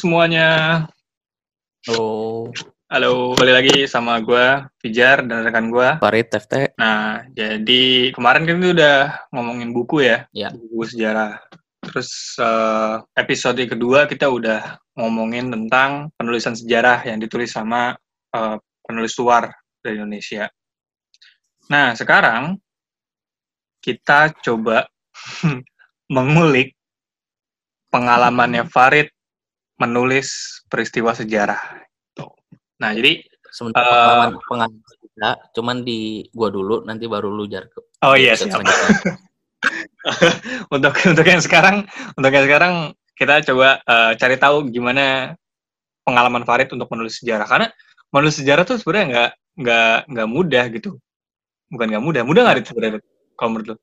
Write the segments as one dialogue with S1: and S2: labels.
S1: semuanya.
S2: Halo,
S1: Halo, kembali lagi sama gue, Fijar, dan rekan gue.
S2: Farid TFT.
S1: Nah, jadi kemarin kan udah ngomongin buku ya,
S2: Ya.
S1: buku sejarah. Terus eh, episode kedua kita udah ngomongin tentang penulisan sejarah yang ditulis sama eh, penulis luar dari Indonesia. Nah, sekarang kita coba mengulik pengalamannya Farid menulis peristiwa sejarah. Tuh. Nah, jadi
S2: Sebentar
S1: Eh,
S2: pengalaman kita, cuman di gua dulu, nanti baru lu jar. ke-
S1: oh iya
S2: episode
S1: siap.
S2: selanjutnya.
S1: untuk untuk yang sekarang untuk yang sekarang kita coba eh, cari tahu gimana pengalaman Farid untuk menulis sejarah karena menulis sejarah tuh sebenarnya nggak nggak nggak mudah gitu bukan nggak mudah mudah nggak Rit, sebenarnya kalau menurut lo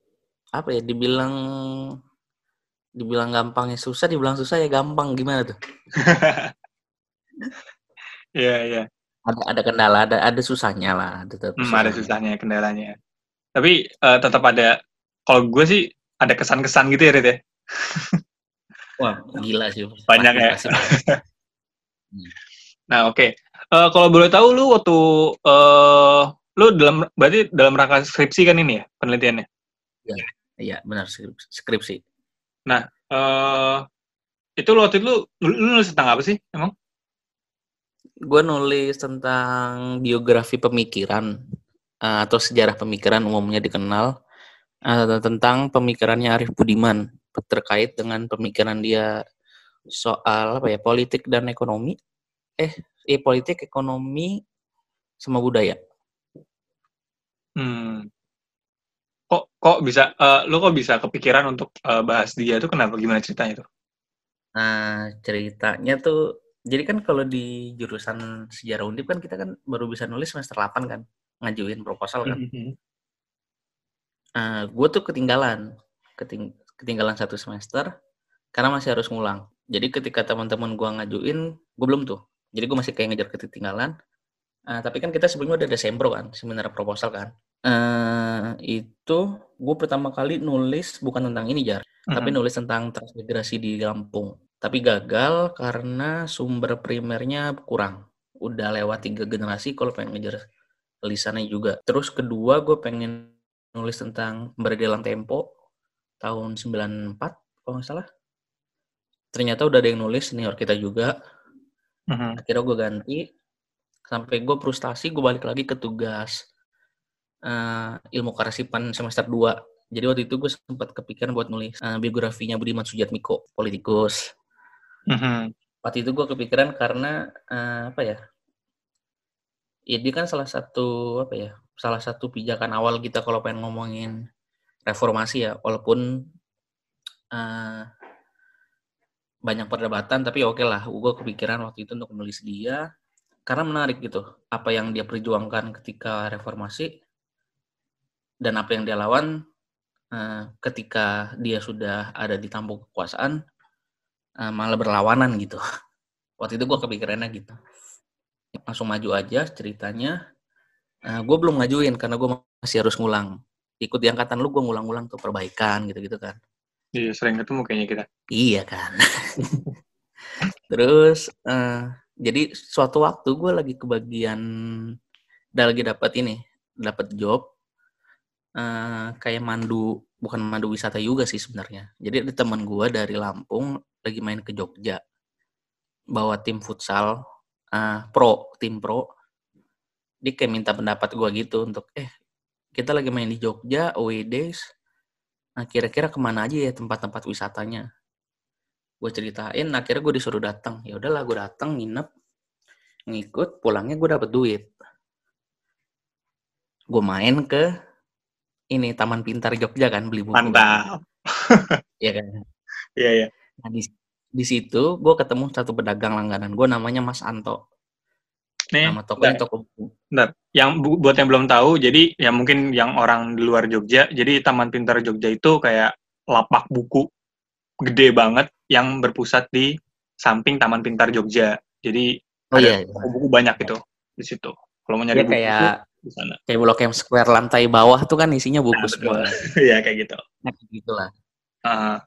S2: Apa ya? Dibilang dibilang gampangnya susah, dibilang susah ya gampang gimana tuh?
S1: Iya iya
S2: Ada ada kendala, ada ada susahnya lah, tetap.
S1: Hmm, ada susahnya kendalanya tapi eh, tetap ada kalau gue sih ada kesan-kesan gitu ya Rit ya
S2: Wah, gila sih.
S1: Banyak ya. Nah oke Eh, kalau boleh tahu lu waktu eh lu dalam berarti dalam rangka skripsi kan ini ya penelitiannya
S2: Iya, benar skripsi. Skripsi.
S1: eh itu lu waktu itu lu, lu, nulis tentang apa sih emang?
S2: Gue nulis tentang biografi pemikiran eh, atau sejarah pemikiran umumnya dikenal eh, tentang pemikirannya Arif Budiman terkait dengan pemikiran dia soal apa ya politik dan ekonomi eh eh politik ekonomi sama budaya
S1: Hmm. Kok kok bisa eh, lu kok bisa kepikiran untuk eh, bahas dia itu kenapa? Gimana ceritanya tuh?
S2: nah ceritanya tuh jadi kan kalau di jurusan sejarah undip kan kita kan baru bisa nulis semester 8 kan ngajuin proposal kan. Gue tuh ketinggalan keting ketinggalan satu semester karena masih harus ngulang. Jadi ketika teman-teman gue ngajuin gue belum tuh. Jadi gue masih kayak ngejar ketinggalan. Eh, tapi kan kita sebelumnya udah Desember kan seminar proposal kan eh itu gue pertama kali nulis bukan tentang ini jar tapi nulis tentang transmigrasi di Lampung. Tapi gagal karena sumber primernya kurang. Udah lewat tiga generasi kalau pengen ngejar lisannya juga. Terus kedua gue pengen nulis tentang Berdelang Tempo tahun 94 kalau nggak salah. Ternyata udah ada yang nulis senior kita juga.
S1: Mhm.
S2: akhirnya gue ganti. Sampai gue frustasi gue balik lagi ke tugas eh, ilmu kearsipan semester 2 jadi waktu itu gue sempat kepikiran buat nulis eh, biografinya Budiman Sujatmiko politikus.
S1: Mhm.
S2: waktu itu gue kepikiran karena eh, apa ya ya dia kan salah satu apa ya salah satu pijakan awal kita kalau pengen ngomongin reformasi ya. Walaupun eh, banyak perdebatan tapi oke lah. Gue kepikiran waktu itu untuk menulis dia karena menarik gitu apa yang dia perjuangkan ketika reformasi dan apa yang dia lawan eh, ketika dia sudah ada di tampuk kekuasaan eh, malah berlawanan gitu. Waktu itu gue kepikirannya gitu. Langsung maju aja ceritanya. Gue belum ngajuin karena gue masih harus ngulang. Ikut di angkatan lu gue ngulang-ngulang tuh perbaikan gitu-gitu kan.
S1: Iya sering ketemu kayaknya kita.
S2: Iya kan. Terus eh, jadi suatu waktu gue lagi kebagian udah lagi dapat ini, dapat job eh, kayak mandu bukan mandu wisata juga sih sebenarnya. Jadi ada teman gue dari Lampung lagi main ke Jogja bawa tim futsal eh, pro, tim pro. Dia kayak minta pendapat gue gitu untuk eh kita lagi main di Jogja away days. Nah kira-kira ke mana aja ya tempat-tempat wisatanya? gue ceritain akhirnya gue disuruh datang ya udahlah gue datang nginep ngikut pulangnya gue dapet duit gue main ke ini Taman Pintar Jogja kan beli buku
S1: Mantap.
S2: ya kan
S1: Iya iya.
S2: nah, di, di situ gue ketemu satu pedagang langganan gue namanya Mas Anto
S1: Nih,
S2: nama tokonya
S1: bentar.
S2: toko buku
S1: yang bu- buat yang belum tahu, jadi ya mungkin yang orang di luar Jogja, jadi Taman Pintar Jogja itu kayak lapak buku gede banget yang berpusat di samping Taman Pintar Jogja. Jadi
S2: oh
S1: Ada
S2: iya iya.
S1: buku banyak itu di situ. Kalau mau nyari buku
S2: kayak
S1: di sana.
S2: kayak Blok M Square lantai bawah tuh kan isinya buku
S1: Nah,
S2: semua
S1: Iya kayak gitu.
S2: nah, gitulah
S1: Ah,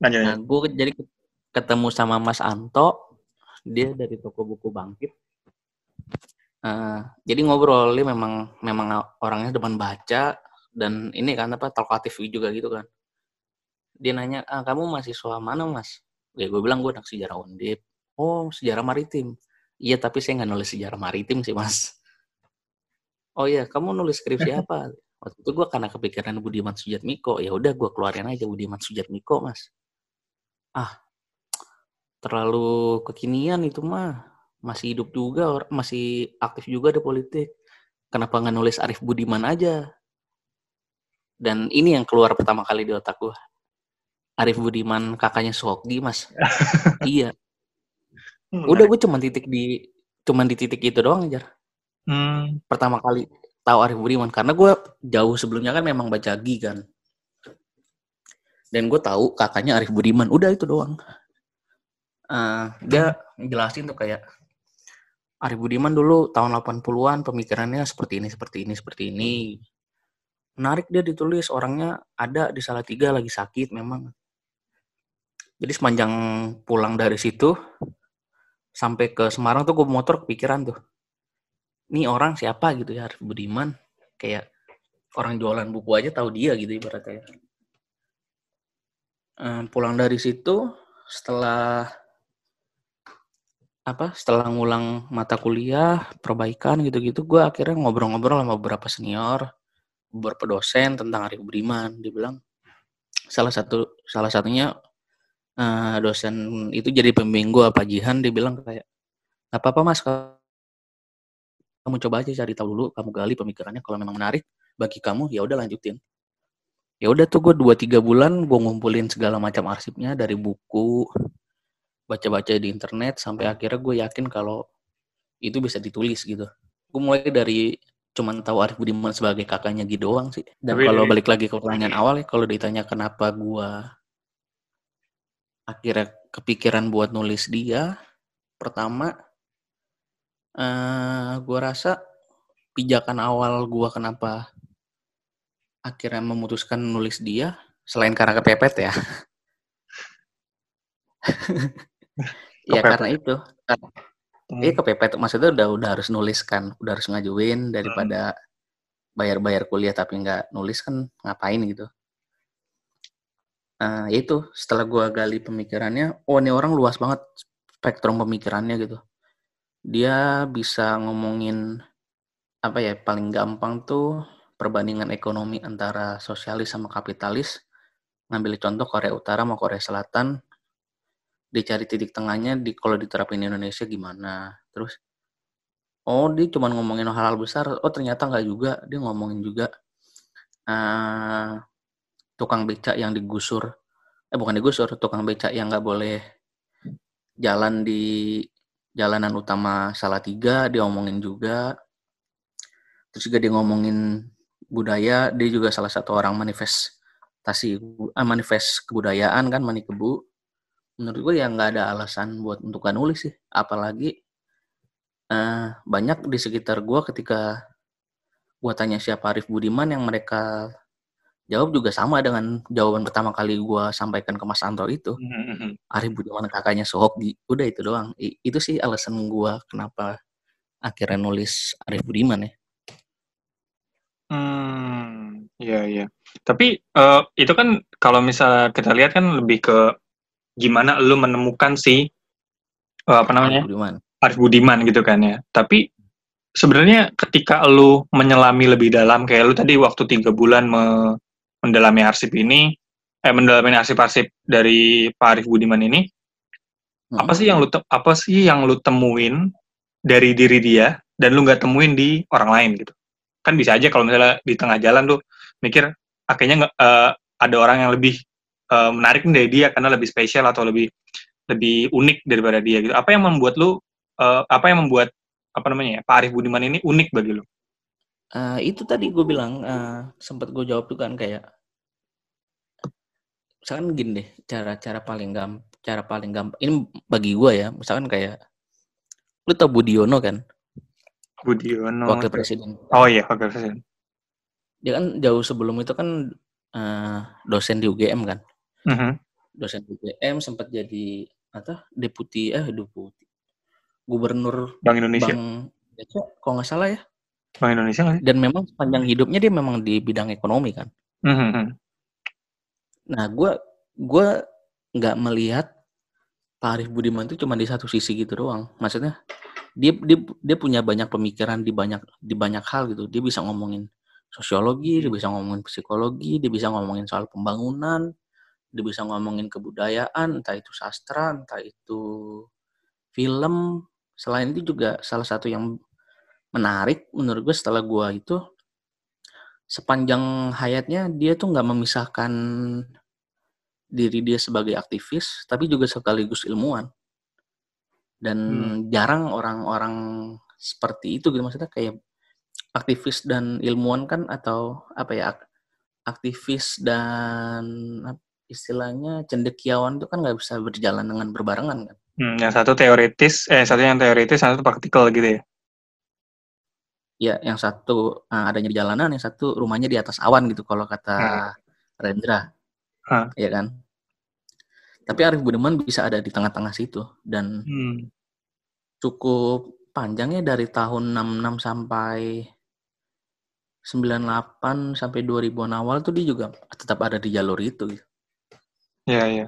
S1: lanjut.
S2: Nah, gue jadi ketemu sama Mas Anto. dia dari toko buku Bangkit. Uh, jadi ngobrol dia memang memang orangnya depan baca dan ini kan apa talkatif juga gitu kan. Dia nanya, ah, kamu mahasiswa mana mas? Ya gue bilang gue anak sejarah undip. Oh sejarah maritim. Iya tapi saya nggak nulis sejarah maritim sih mas. Oh iya kamu nulis skripsi apa? Waktu itu gue karena kepikiran Budiman Sujatmiko. Ya udah gue keluarin aja Budiman Sujatmiko mas. Ah terlalu kekinian itu mah masih hidup juga masih aktif juga di politik kenapa nggak nulis Arif Budiman aja dan ini yang keluar pertama kali di otak gue. Arif Budiman kakaknya Sogi, Mas. iya. Udah gue cuma titik di cuma di titik itu doang aja. Hmm. Pertama kali tahu Arif Budiman karena gue jauh sebelumnya kan memang baca Gi kan. Dan gue tahu kakaknya Arif Budiman. Udah itu doang. Uh, dia jelasin tuh kayak Arif Budiman dulu tahun 80-an pemikirannya seperti ini, seperti ini, seperti ini menarik dia ditulis orangnya ada di salah tiga lagi sakit memang jadi sepanjang pulang dari situ sampai ke Semarang tuh gue motor kepikiran tuh ini orang siapa? Gitu ya Arif Budiman. Kayak orang jualan buku aja tahu dia gitu ibaratnya. Ehm, pulang dari situ setelah apa setelah ngulang mata kuliah perbaikan gitu-gitu gue akhirnya ngobrol-ngobrol sama beberapa senior beberapa dosen tentang Arif Budiman. Dia bilang salah satu salah satunya uh, dosen itu jadi pembimbing gue Pak Jihan. Dia bilang kayak apa apa mas kamu coba aja cari tahu dulu kamu gali pemikirannya. Kalau memang menarik bagi kamu ya udah lanjutin. Ya udah tuh gue dua tiga bulan gue ngumpulin segala macam arsipnya dari buku baca-baca di internet sampai akhirnya gue yakin kalau itu bisa ditulis gitu. Gue mulai dari cuman tahu Arif Budiman sebagai kakaknya gitu doang sih. Dan kalau balik lagi ke pertanyaan awal ya, kalau ditanya kenapa gua akhirnya kepikiran buat nulis dia, pertama uh, gua rasa pijakan awal gua kenapa akhirnya memutuskan nulis dia selain karena kepepet ya. ya karena itu. Hmm. kepepet maksudnya udah udah harus nulis kan, udah harus ngajuin daripada bayar-bayar kuliah tapi nggak nulis kan ngapain gitu. Nah, itu setelah gua gali pemikirannya, oh ini orang luas banget spektrum pemikirannya gitu. Dia bisa ngomongin apa ya paling gampang tuh perbandingan ekonomi antara sosialis sama kapitalis. Ngambil contoh Korea Utara sama Korea Selatan, dicari titik tengahnya di kalau diterapin di Indonesia gimana? Terus oh dia cuma ngomongin hal-hal besar oh ternyata nggak juga. Dia ngomongin juga uh, tukang becak yang digusur. Eh bukan digusur tukang becak yang nggak boleh jalan di jalanan utama Salatiga dia ngomongin juga. Terus juga dia ngomongin budaya dia juga salah satu orang manifestasi eh, manifest kebudayaan kan Manikebu menurut gue ya nggak ada alasan buat untuk gak nulis sih. Apalagi uh, banyak di sekitar gue ketika gue tanya siapa Arif Budiman yang mereka jawab juga sama dengan jawaban pertama kali gue sampaikan ke Mas Anto itu mm-hmm. Arif Budiman kakaknya Sohokdi udah itu doang I, itu sih alasan gue kenapa akhirnya nulis Arif Budiman ya
S1: Hmm, iya iya. Tapi uh, itu kan kalau misalnya kita lihat kan lebih ke gimana lu menemukan si uh, apa namanya Arif Budiman. Arif Budiman gitu kan ya tapi sebenarnya ketika lu menyelami lebih dalam kayak lu tadi waktu tiga bulan me mendalami arsip ini eh mendalami arsip-arsip dari Pak Arif Budiman ini hmm. apa sih yang lu apa sih yang lu temuin dari diri dia dan lu nggak temuin di orang lain gitu kan bisa aja kalau misalnya di tengah jalan tuh mikir akhirnya nggak uh, ada orang yang lebih uh, menarik dari dia karena lebih spesial atau lebih lebih unik daripada dia gitu. Apa yang membuat lu uh, apa yang membuat apa namanya ya Pak Arif Budiman ini unik bagi lu?
S2: Uh, itu tadi gue bilang uh, sempat gue jawab tuh kan kayak misalkan gini deh cara-cara paling gampang cara paling gampang ini bagi gue ya misalkan kayak lu tau Budiono kan
S1: Budiono
S2: wakil presiden
S1: oh iya wakil presiden
S2: dia kan jauh sebelum itu kan uh, dosen di UGM kan uh-huh. dosen UGM sempat jadi apa deputi eh deputi gubernur
S1: Bank Indonesia.
S2: Bank Indonesia, kalau nggak salah ya.
S1: Bank Indonesia sih?
S2: Dan memang sepanjang hidupnya dia memang di bidang ekonomi kan.
S1: Mhm.
S2: Nah, gue gue nggak melihat Pak Arief Budiman itu cuma di satu sisi gitu doang. Maksudnya dia dia dia punya banyak pemikiran di banyak di banyak hal gitu. Dia bisa ngomongin sosiologi, dia bisa ngomongin psikologi, dia bisa ngomongin soal pembangunan, dia bisa ngomongin kebudayaan, entah itu sastra, entah itu film. Selain itu juga salah satu yang menarik menurut gue setelah gue itu sepanjang hayatnya dia tuh nggak memisahkan diri dia sebagai aktivis tapi juga sekaligus ilmuwan dan
S1: Hmm.
S2: jarang orang-orang seperti itu gitu maksudnya kayak aktivis dan ilmuwan kan atau apa ya ak- aktivis dan istilahnya cendekiawan itu kan nggak bisa berjalan dengan berbarengan kan
S1: Hmm, yang satu teoritis, eh satu yang teoritis, yang satu praktikal gitu ya.
S2: Ya yang satu eh, adanya di jalanan yang satu rumahnya di atas awan gitu kalau kata
S1: Hmm.
S2: Rendra
S1: Ah.
S2: ya kan tapi Arif Budiman bisa ada di tengah-tengah situ dan
S1: Hmm.
S2: cukup panjangnya dari tahun 66 sampai 98 sampai 2000-an awal tuh dia juga tetap ada di jalur itu gitu.
S1: Ya, ya.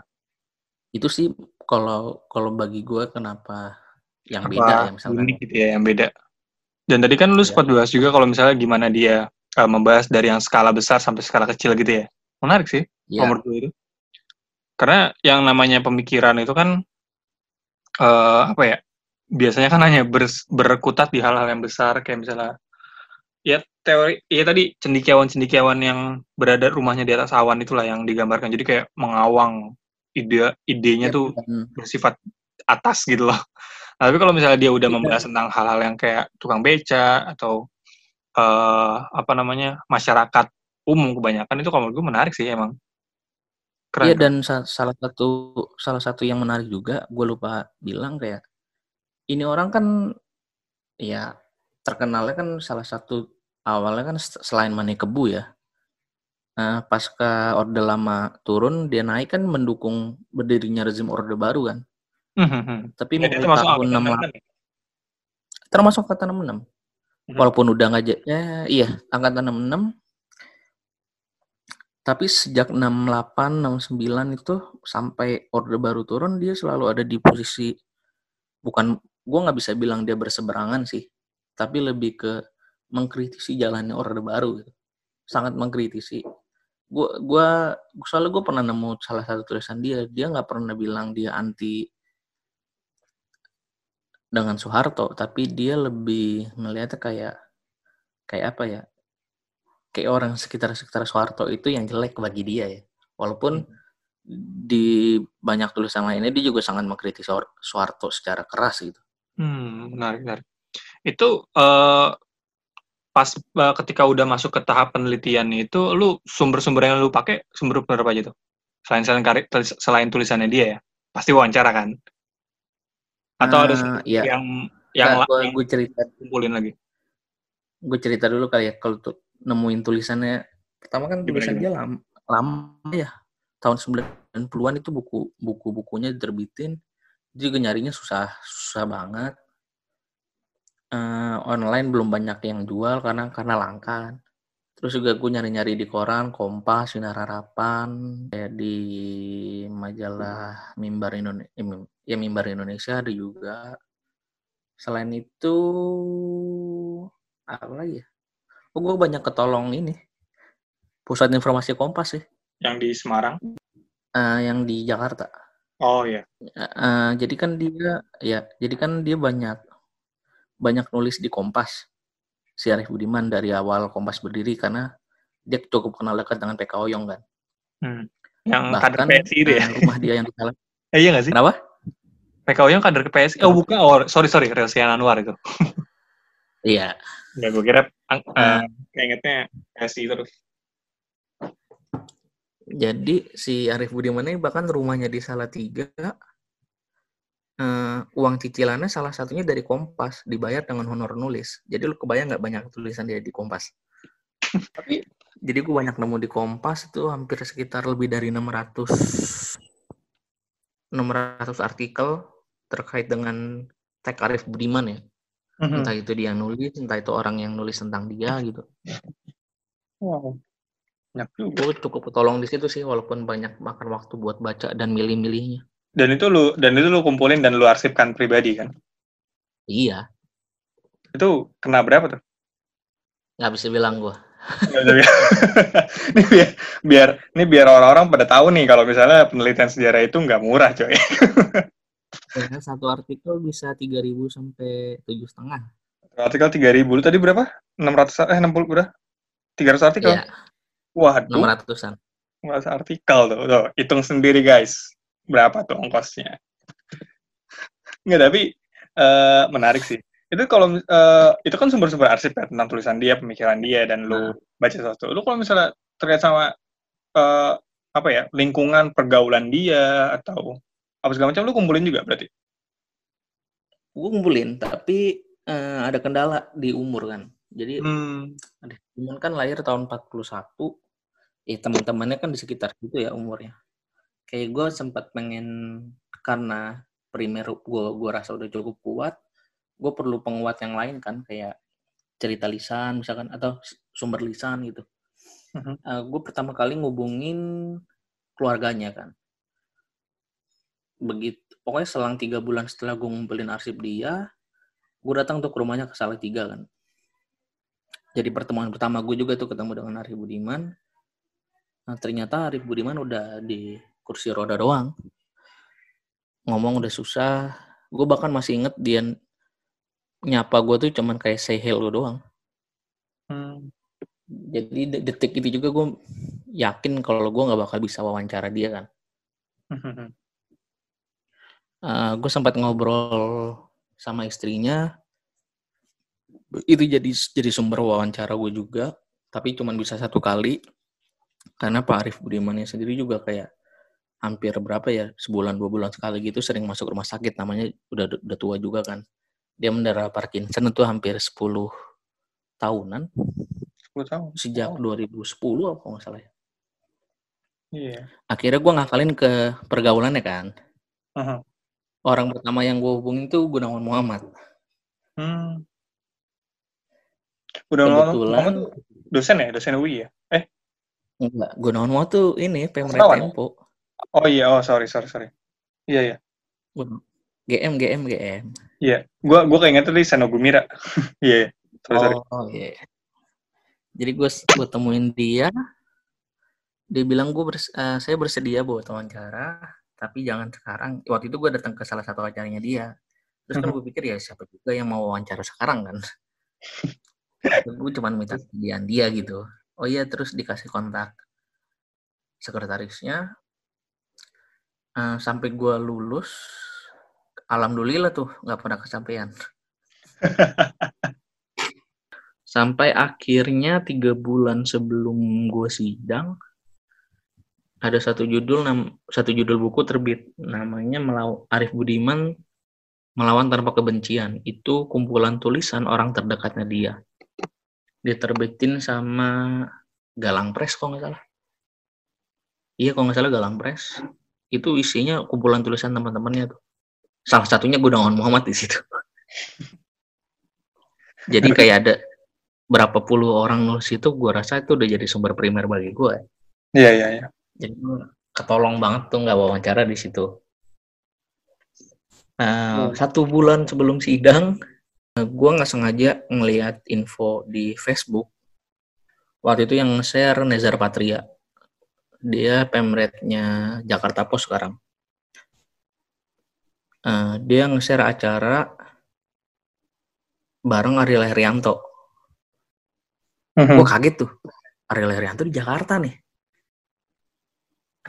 S2: itu sih kalau kalau bagi gue kenapa yang
S1: Apa
S2: beda ya misalkan
S1: unik gitu ya, yang beda. Dan tadi kan lu
S2: Iya.
S1: sempat bahas juga kalau misalnya gimana dia eh, membahas dari yang skala besar sampai skala kecil gitu ya. Menarik sih,
S2: ya
S1: nomor dua itu. Karena yang namanya pemikiran itu kan eh apa ya? Biasanya kan hanya bers- berkutat di hal-hal yang besar kayak misalnya ya teori ya tadi cendikiawan-cendikiawan yang berada rumahnya di atas awan itulah yang digambarkan. Jadi kayak mengawang ide idenya
S2: Ya,
S1: tuh bersifat atas gitu loh. Nah, tapi kalau misalnya dia udah
S2: Iya.
S1: membahas tentang hal-hal yang kayak tukang beca atau eh apa namanya masyarakat umum kebanyakan itu kalau gue menarik sih emang. Keren.
S2: Iya
S1: keren.
S2: dan sa- salah satu salah satu yang menarik juga gue lupa bilang kayak ini orang kan ya terkenalnya kan salah satu awalnya kan se- selain Mane Kebu ya Nah, pasca Orde Lama turun dia naik kan mendukung berdirinya rezim Orde Baru kan
S1: Mhm.
S2: tapi
S1: Ya, dia
S2: mulai
S1: termasuk
S2: tahun
S1: angkatan
S2: 68
S1: mantan ya?
S2: termasuk angkatan 66
S1: Mhm.
S2: walaupun udah nggak ja- ya, iya angkatan 66 tapi sejak 68 69 itu sampai orde baru turun dia selalu ada di posisi bukan gua nggak bisa bilang dia berseberangan sih tapi lebih ke mengkritisi jalannya orde baru gitu. sangat mengkritisi gua gua soalnya gue pernah nemu salah satu tulisan dia dia nggak pernah bilang dia anti dengan Soeharto tapi dia lebih melihatnya kayak kayak apa ya kayak orang sekitar sekitar Soeharto itu yang jelek bagi dia ya walaupun di banyak tulisan lainnya dia juga sangat mengkritik Soehar- Soeharto secara keras gitu
S1: Hmm, menarik, menarik. Itu eh, pas eh, ketika udah masuk ke tahap penelitian itu, lu sumber-sumber yang lu pakai sumber sumber apa aja tuh? Selain selain, selain tulisannya dia ya, pasti wawancara kan? Atau ada
S2: Eh,
S1: sumber
S2: ya.
S1: yang yang
S2: Nah, gue cerita
S1: kumpulin lagi?
S2: gue cerita dulu kali ya kalau tuh nemuin tulisannya pertama kan
S1: Gimana,
S2: tulisan
S1: gimana?
S2: dia lama, lama ya tahun 90-an itu buku buku-bukunya diterbitin dia juga nyarinya susah susah banget Eh, online belum banyak yang jual karena karena langka terus juga gue nyari-nyari di koran Kompas Sinar Harapan kayak di majalah Mimbar Indonesia ya Mimbar Indonesia ada juga. Selain itu apa lagi ya? Oh gue banyak ketolong ini. Pusat informasi Kompas sih.
S1: Yang di Semarang?
S2: eh, yang di Jakarta.
S1: Oh iya.
S2: Eh, jadi kan dia ya jadi kan dia banyak banyak nulis di Kompas si Arief Budiman dari awal Kompas berdiri karena dia cukup kenal dekat dengan PK Oyong kan
S1: Hmm. Yang kader
S2: bahkan
S1: PSI itu ya?
S2: eh, rumah dia yang di salah
S1: Eh, iya nggak sih?
S2: kenapa
S1: PKO yang kader ke PSI? Oh bukan, oh sorry sorry, Relsian Anwar itu.
S2: iya
S1: Nggak, gue kira ang-
S2: Eh.
S1: eh, keingetnya PSI terus.
S2: Jadi si Arif Budiman ini bahkan rumahnya di Salatiga, eh, uang cicilannya salah satunya dari Kompas, dibayar dengan honor nulis. Jadi lu kebayang nggak banyak tulisan dia di Kompas? Tapi jadi gue banyak nemu di Kompas itu hampir sekitar lebih dari 600 600 artikel terkait dengan tag Arif Budiman ya. Mm-hmm. Entah itu dia nulis, entah itu orang yang nulis tentang dia gitu.
S1: Wow.
S2: Gue cukup ketolong di situ sih, walaupun banyak makan waktu buat baca dan milih-milihnya.
S1: Dan itu lu dan itu lu kumpulin dan lu arsipkan pribadi kan?
S2: Iya.
S1: Itu kena berapa tuh?
S2: Nggak bisa bilang gue.
S1: ini biar, biar ini biar orang-orang pada tahu nih kalau misalnya penelitian sejarah itu nggak murah coy.
S2: ya, satu artikel bisa tiga ribu sampai tujuh setengah.
S1: Artikel tiga ribu tadi berapa? Enam ratus eh enam puluh berapa? Tiga ratus artikel? Iya. Waduh.
S2: Enam ratusan.
S1: Enam artikel tuh. tuh. Hitung sendiri guys. Berapa tuh ongkosnya? Nggak, tapi uh, menarik sih itu kalau uh, itu kan sumber-sumber arsip ya tentang tulisan dia, pemikiran dia dan lu nah. baca sesuatu. Lu kalau misalnya terkait sama uh, apa ya lingkungan pergaulan dia atau apa segala macam, lu kumpulin juga berarti?
S2: Gue kumpulin, tapi uh, ada kendala di umur kan. Jadi, hmm. kan lahir tahun 41, eh teman-temannya kan di sekitar gitu ya umurnya. Kayak gue sempat pengen karena primer gue gue rasa udah cukup kuat, gue perlu penguat yang lain kan kayak cerita lisan misalkan atau sumber lisan gitu uh-huh. Mhm. uh, gue pertama kali ngubungin keluarganya kan begitu pokoknya selang tiga bulan setelah gue ngumpulin arsip dia gue datang tuh ke rumahnya ke salah tiga kan jadi pertemuan pertama gue juga tuh ketemu dengan Arif Budiman nah ternyata Arif Budiman udah di kursi roda doang ngomong udah susah gue bahkan masih inget dia nyapa gue tuh cuman kayak say hello doang. Hmm. Jadi detik itu juga gue yakin kalau gue nggak bakal bisa wawancara dia kan. uh, eh, gue sempat ngobrol sama istrinya, itu jadi jadi sumber wawancara gue juga, tapi cuman bisa satu kali karena Pak Arif Budimannya sendiri juga kayak hampir berapa ya sebulan dua bulan sekali gitu sering masuk rumah sakit namanya udah udah tua juga kan dia menderita Parkinson itu hampir 10 tahunan.
S1: 10 tahun.
S2: Sejak oh. 2010 apa nggak salah ya.
S1: Iya.
S2: Akhirnya gue ngakalin ke pergaulannya kan. Uh-huh. Orang pertama yang gue hubungin itu Gunawan Muhammad. Hmm.
S1: Gunawan Muhammad dosen ya? Dosen UI ya? Eh?
S2: Enggak, Gunawan Muhammad tuh ini Pemret Tempo.
S1: Oh iya, oh sorry, sorry, sorry. Iya, iya.
S2: GM, GM, GM.
S1: Iya, gua gua keinget tadi Senogumira. Iya. yeah.
S2: Sorry, oh, iya. Yeah. Jadi gue gue temuin dia, dia bilang gue bers, uh, saya bersedia buat wawancara, tapi jangan sekarang. Waktu itu gue datang ke salah satu acaranya dia. Terus kan gue pikir ya siapa juga yang mau wawancara sekarang kan. gue cuma minta sediaan dia gitu. Oh iya, terus dikasih kontak sekretarisnya. Uh, sampai gue lulus, alhamdulillah tuh nggak pernah kesampaian. Sampai akhirnya tiga bulan sebelum gue sidang, ada satu judul satu judul buku terbit. Namanya Melaw Arif Budiman melawan tanpa kebencian. Itu kumpulan tulisan orang terdekatnya dia. Diterbitin sama Galang Press kok nggak salah. Iya kok nggak salah Galang Press itu isinya kumpulan tulisan teman-temannya tuh salah satunya Gunawan Muhammad di situ. jadi kayak ada berapa puluh orang nulis itu, gue rasa itu udah jadi sumber primer bagi gue.
S1: Iya iya iya.
S2: Jadi gue ketolong banget tuh nggak wawancara di situ. Nah, hmm. satu bulan sebelum sidang, gue nggak sengaja ngelihat info di Facebook. Waktu itu yang share Nezar Patria. Dia pemretnya Jakarta Post sekarang uh, dia nge-share acara bareng Ariel Herianto. Mm-hmm. Gue kaget tuh, Ariel Herianto di Jakarta nih.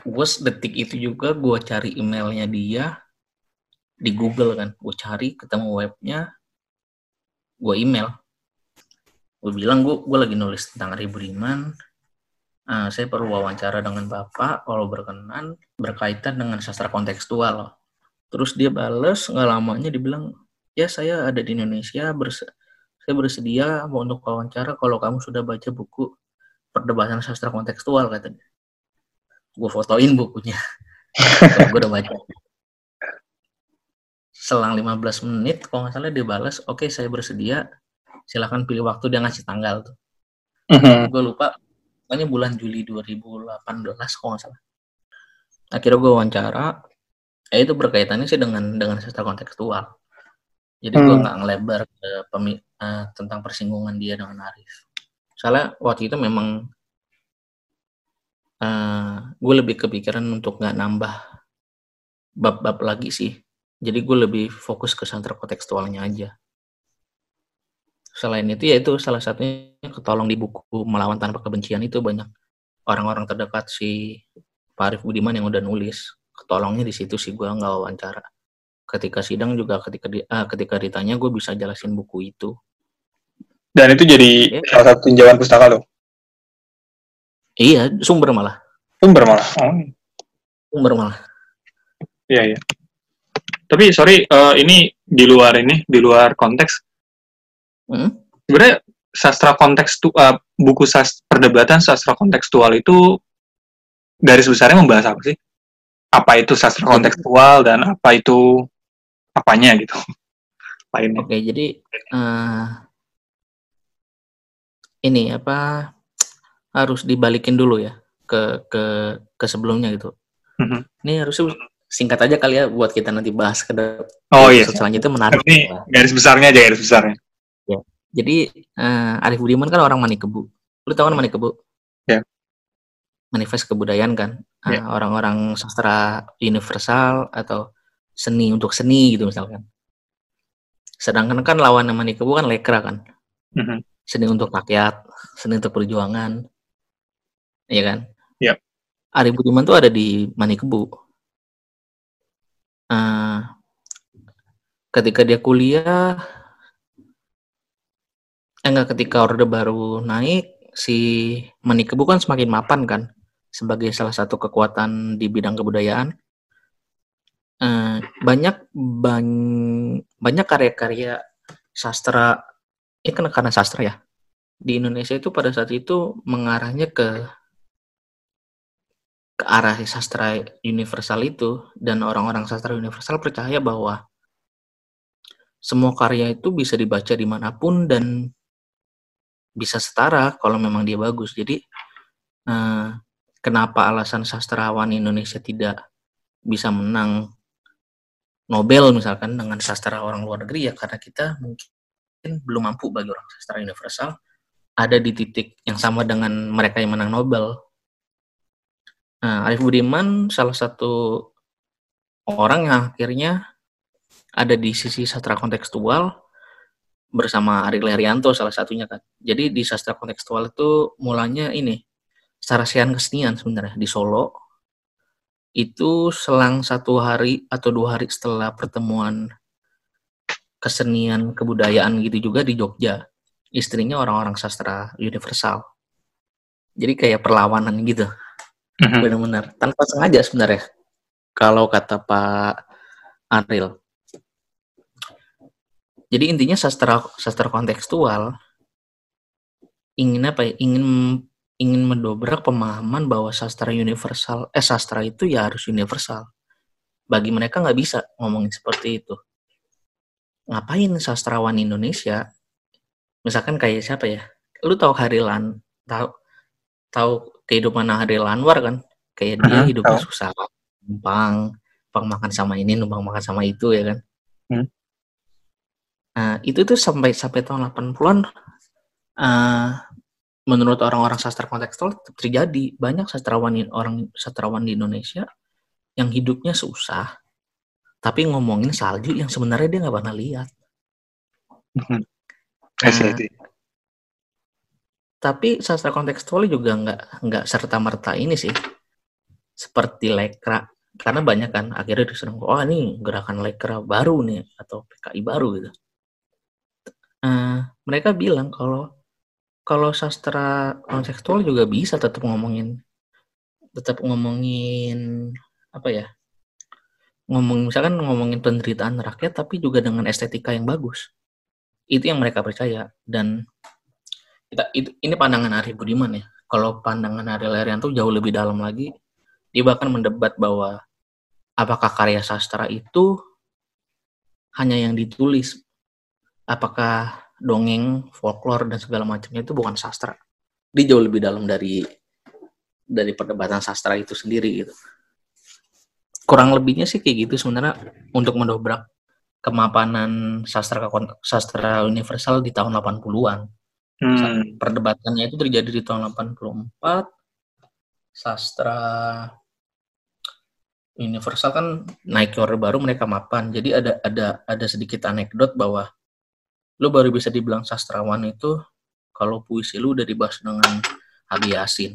S2: Gue detik itu juga gue cari emailnya dia di Google kan. Gue cari, ketemu webnya, gue email. Gue bilang gue gue lagi nulis tentang Ari Budiman. Uh, saya perlu wawancara dengan Bapak kalau berkenan berkaitan dengan sastra kontekstual Terus dia bales nggak lamanya dibilang, ya saya ada di Indonesia, berse saya bersedia mau untuk wawancara kalau kamu sudah baca buku perdebatan sastra kontekstual katanya. Gue fotoin bukunya. gue udah baca. selang 15 menit kalau nggak salah dia balas oke okay, saya bersedia silahkan pilih waktu dia ngasih tanggal tuh mm-hmm. gue lupa pokoknya bulan Juli 2018 kalau nggak salah. Akhirnya gue wawancara. Ya itu berkaitannya sih dengan dengan sastra kontekstual. Jadi hmm. gue nggak ngelebar ke pemi, uh, tentang persinggungan dia dengan Arif. Soalnya waktu itu memang uh, eh, gue lebih kepikiran untuk nggak nambah bab-bab lagi sih. Jadi gue lebih fokus ke sastra kontekstualnya aja selain itu ya itu salah satunya ketolong di buku melawan tanpa kebencian itu banyak orang-orang terdekat si Pak Arif Budiman yang udah nulis. Ketolongnya di situ sih gue nggak wawancara. Ketika sidang juga ketika di, ah, ketika ditanya gue bisa jelasin buku itu.
S1: Dan itu jadi ya. salah satu tinjauan pustaka lo
S2: iya sumber malah.
S1: Sumber malah. Oh.
S2: sumber malah.
S1: Iya iya. Tapi sorry uh, ini di luar ini di luar konteks hmm? sebenarnya sastra konteks uh, buku sastra perdebatan sastra kontekstual itu garis besarnya membahas apa sih? Apa itu sastra hmm. kontekstual dan apa itu apanya gitu?
S2: Lainnya. Oke, jadi uh, ini apa harus dibalikin dulu ya ke ke ke sebelumnya gitu. Mm-hmm. Ini harusnya singkat aja kali ya buat kita nanti bahas ke
S1: Oh iya.
S2: Selanjutnya menarik.
S1: Ini garis besarnya aja garis besarnya.
S2: Jadi uh, Arif Budiman kan orang Manikebu. Lu tahu kan Manikebu?
S1: Ya. Yeah.
S2: Manifest kebudayaan kan. Yeah. Uh, orang-orang sastra universal atau seni untuk seni gitu misalkan. Sedangkan kan lawan Manikebu kan lekra kan. Mm -hmm. Seni untuk rakyat, seni untuk perjuangan. Iya kan?
S1: Iya. Yeah.
S2: Arif Budiman tuh ada di Manikebu. Uh, ketika dia kuliah enggak ketika orde baru naik si Manikebu kan semakin mapan kan sebagai salah satu kekuatan di bidang kebudayaan. Eh, banyak bany banyak karya-karya sastra ini kan karena sastra ya di Indonesia itu pada saat itu mengarahnya ke ke arah sastra universal itu dan orang-orang sastra universal percaya bahwa semua karya itu bisa dibaca di mana pun dan bisa setara kalau memang dia bagus. Jadi eh, kenapa alasan sastrawan Indonesia tidak bisa menang Nobel misalkan dengan sastra orang luar negeri ya karena kita mungkin belum mampu bagi orang sastra universal ada di titik yang sama dengan mereka yang menang Nobel. Nah, Arif Budiman salah satu orang yang akhirnya ada di sisi sastra kontekstual bersama Ari Lerianto salah satunya kan. Jadi di sastra kontekstual itu mulanya ini sarasian kesenian sebenarnya di Solo. Itu selang satu hari atau dua hari setelah pertemuan kesenian kebudayaan gitu juga di Jogja. Istrinya orang-orang sastra universal. Jadi kayak perlawanan gitu. Mm-hmm. benar-benar. Tanpa sengaja sebenarnya. Kalau kata Pak Aril jadi intinya sastra sastra kontekstual ingin apa ya? Ingin ingin mendobrak pemahaman bahwa sastra universal eh sastra itu ya harus universal. Bagi mereka nggak bisa ngomongin seperti itu. Ngapain sastrawan Indonesia? Misalkan kayak siapa ya? Lu tahu Harilan? Tahu tahu kehidupan Haril Anwar kan? Kayak dia hidupnya susah, numpang, numpang makan sama ini, numpang makan sama itu ya kan? Hmm Nah, itu tuh sampai sampai tahun 80-an uh, menurut orang-orang sastra kontekstual terjadi banyak sastrawan orang sastrawan di Indonesia yang hidupnya susah tapi ngomongin salju yang sebenarnya dia nggak pernah lihat.
S1: Hmm. Nah,
S2: tapi sastra kontekstual juga nggak nggak serta merta ini sih seperti lekra karena banyak kan akhirnya diserang oh ini gerakan lekra baru nih atau PKI baru gitu uh, mereka bilang kalau kalau sastra kontekstual juga bisa tetap ngomongin tetap ngomongin apa ya ngomong misalkan ngomongin penderitaan rakyat tapi juga dengan estetika yang bagus itu yang mereka percaya dan kita itu ini pandangan Arif Budiman ya kalau pandangan Ari Lerianto jauh lebih dalam lagi dia bahkan mendebat bahwa apakah karya sastra itu hanya yang ditulis. Apakah dongeng, folklore dan segala macamnya itu bukan sastra. Dia jauh lebih dalam dari dari perdebatan sastra itu sendiri gitu. Kurang lebihnya sih kayak gitu sebenarnya untuk mendobrak kemapanan sastra sastra universal di tahun 80-an. Hmm. Perdebatannya itu terjadi di tahun 84. Sastra universal kan naik ke order baru mereka mapan. Jadi ada ada ada sedikit anekdot bahwa lu baru bisa dibilang sastrawan itu kalau puisi lu udah dibahas dengan Abi Yasin.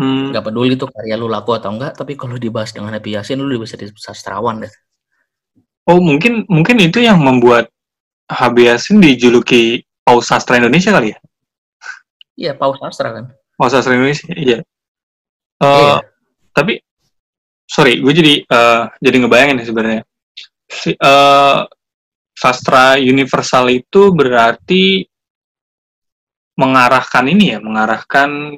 S2: Hmm. Gak peduli tuh karya lu laku atau enggak, tapi kalau dibahas dengan Abi Yasin lu udah bisa disebut sastrawan deh.
S1: Oh mungkin mungkin itu yang membuat Habib Yasin dijuluki Paus Sastra Indonesia kali ya?
S2: Iya, Paus Sastra kan.
S1: Paus Sastra Indonesia, iya. Uh, iya tapi sorry gue jadi uh, jadi ngebayangin sebenarnya si, uh, sastra universal itu berarti mengarahkan ini ya mengarahkan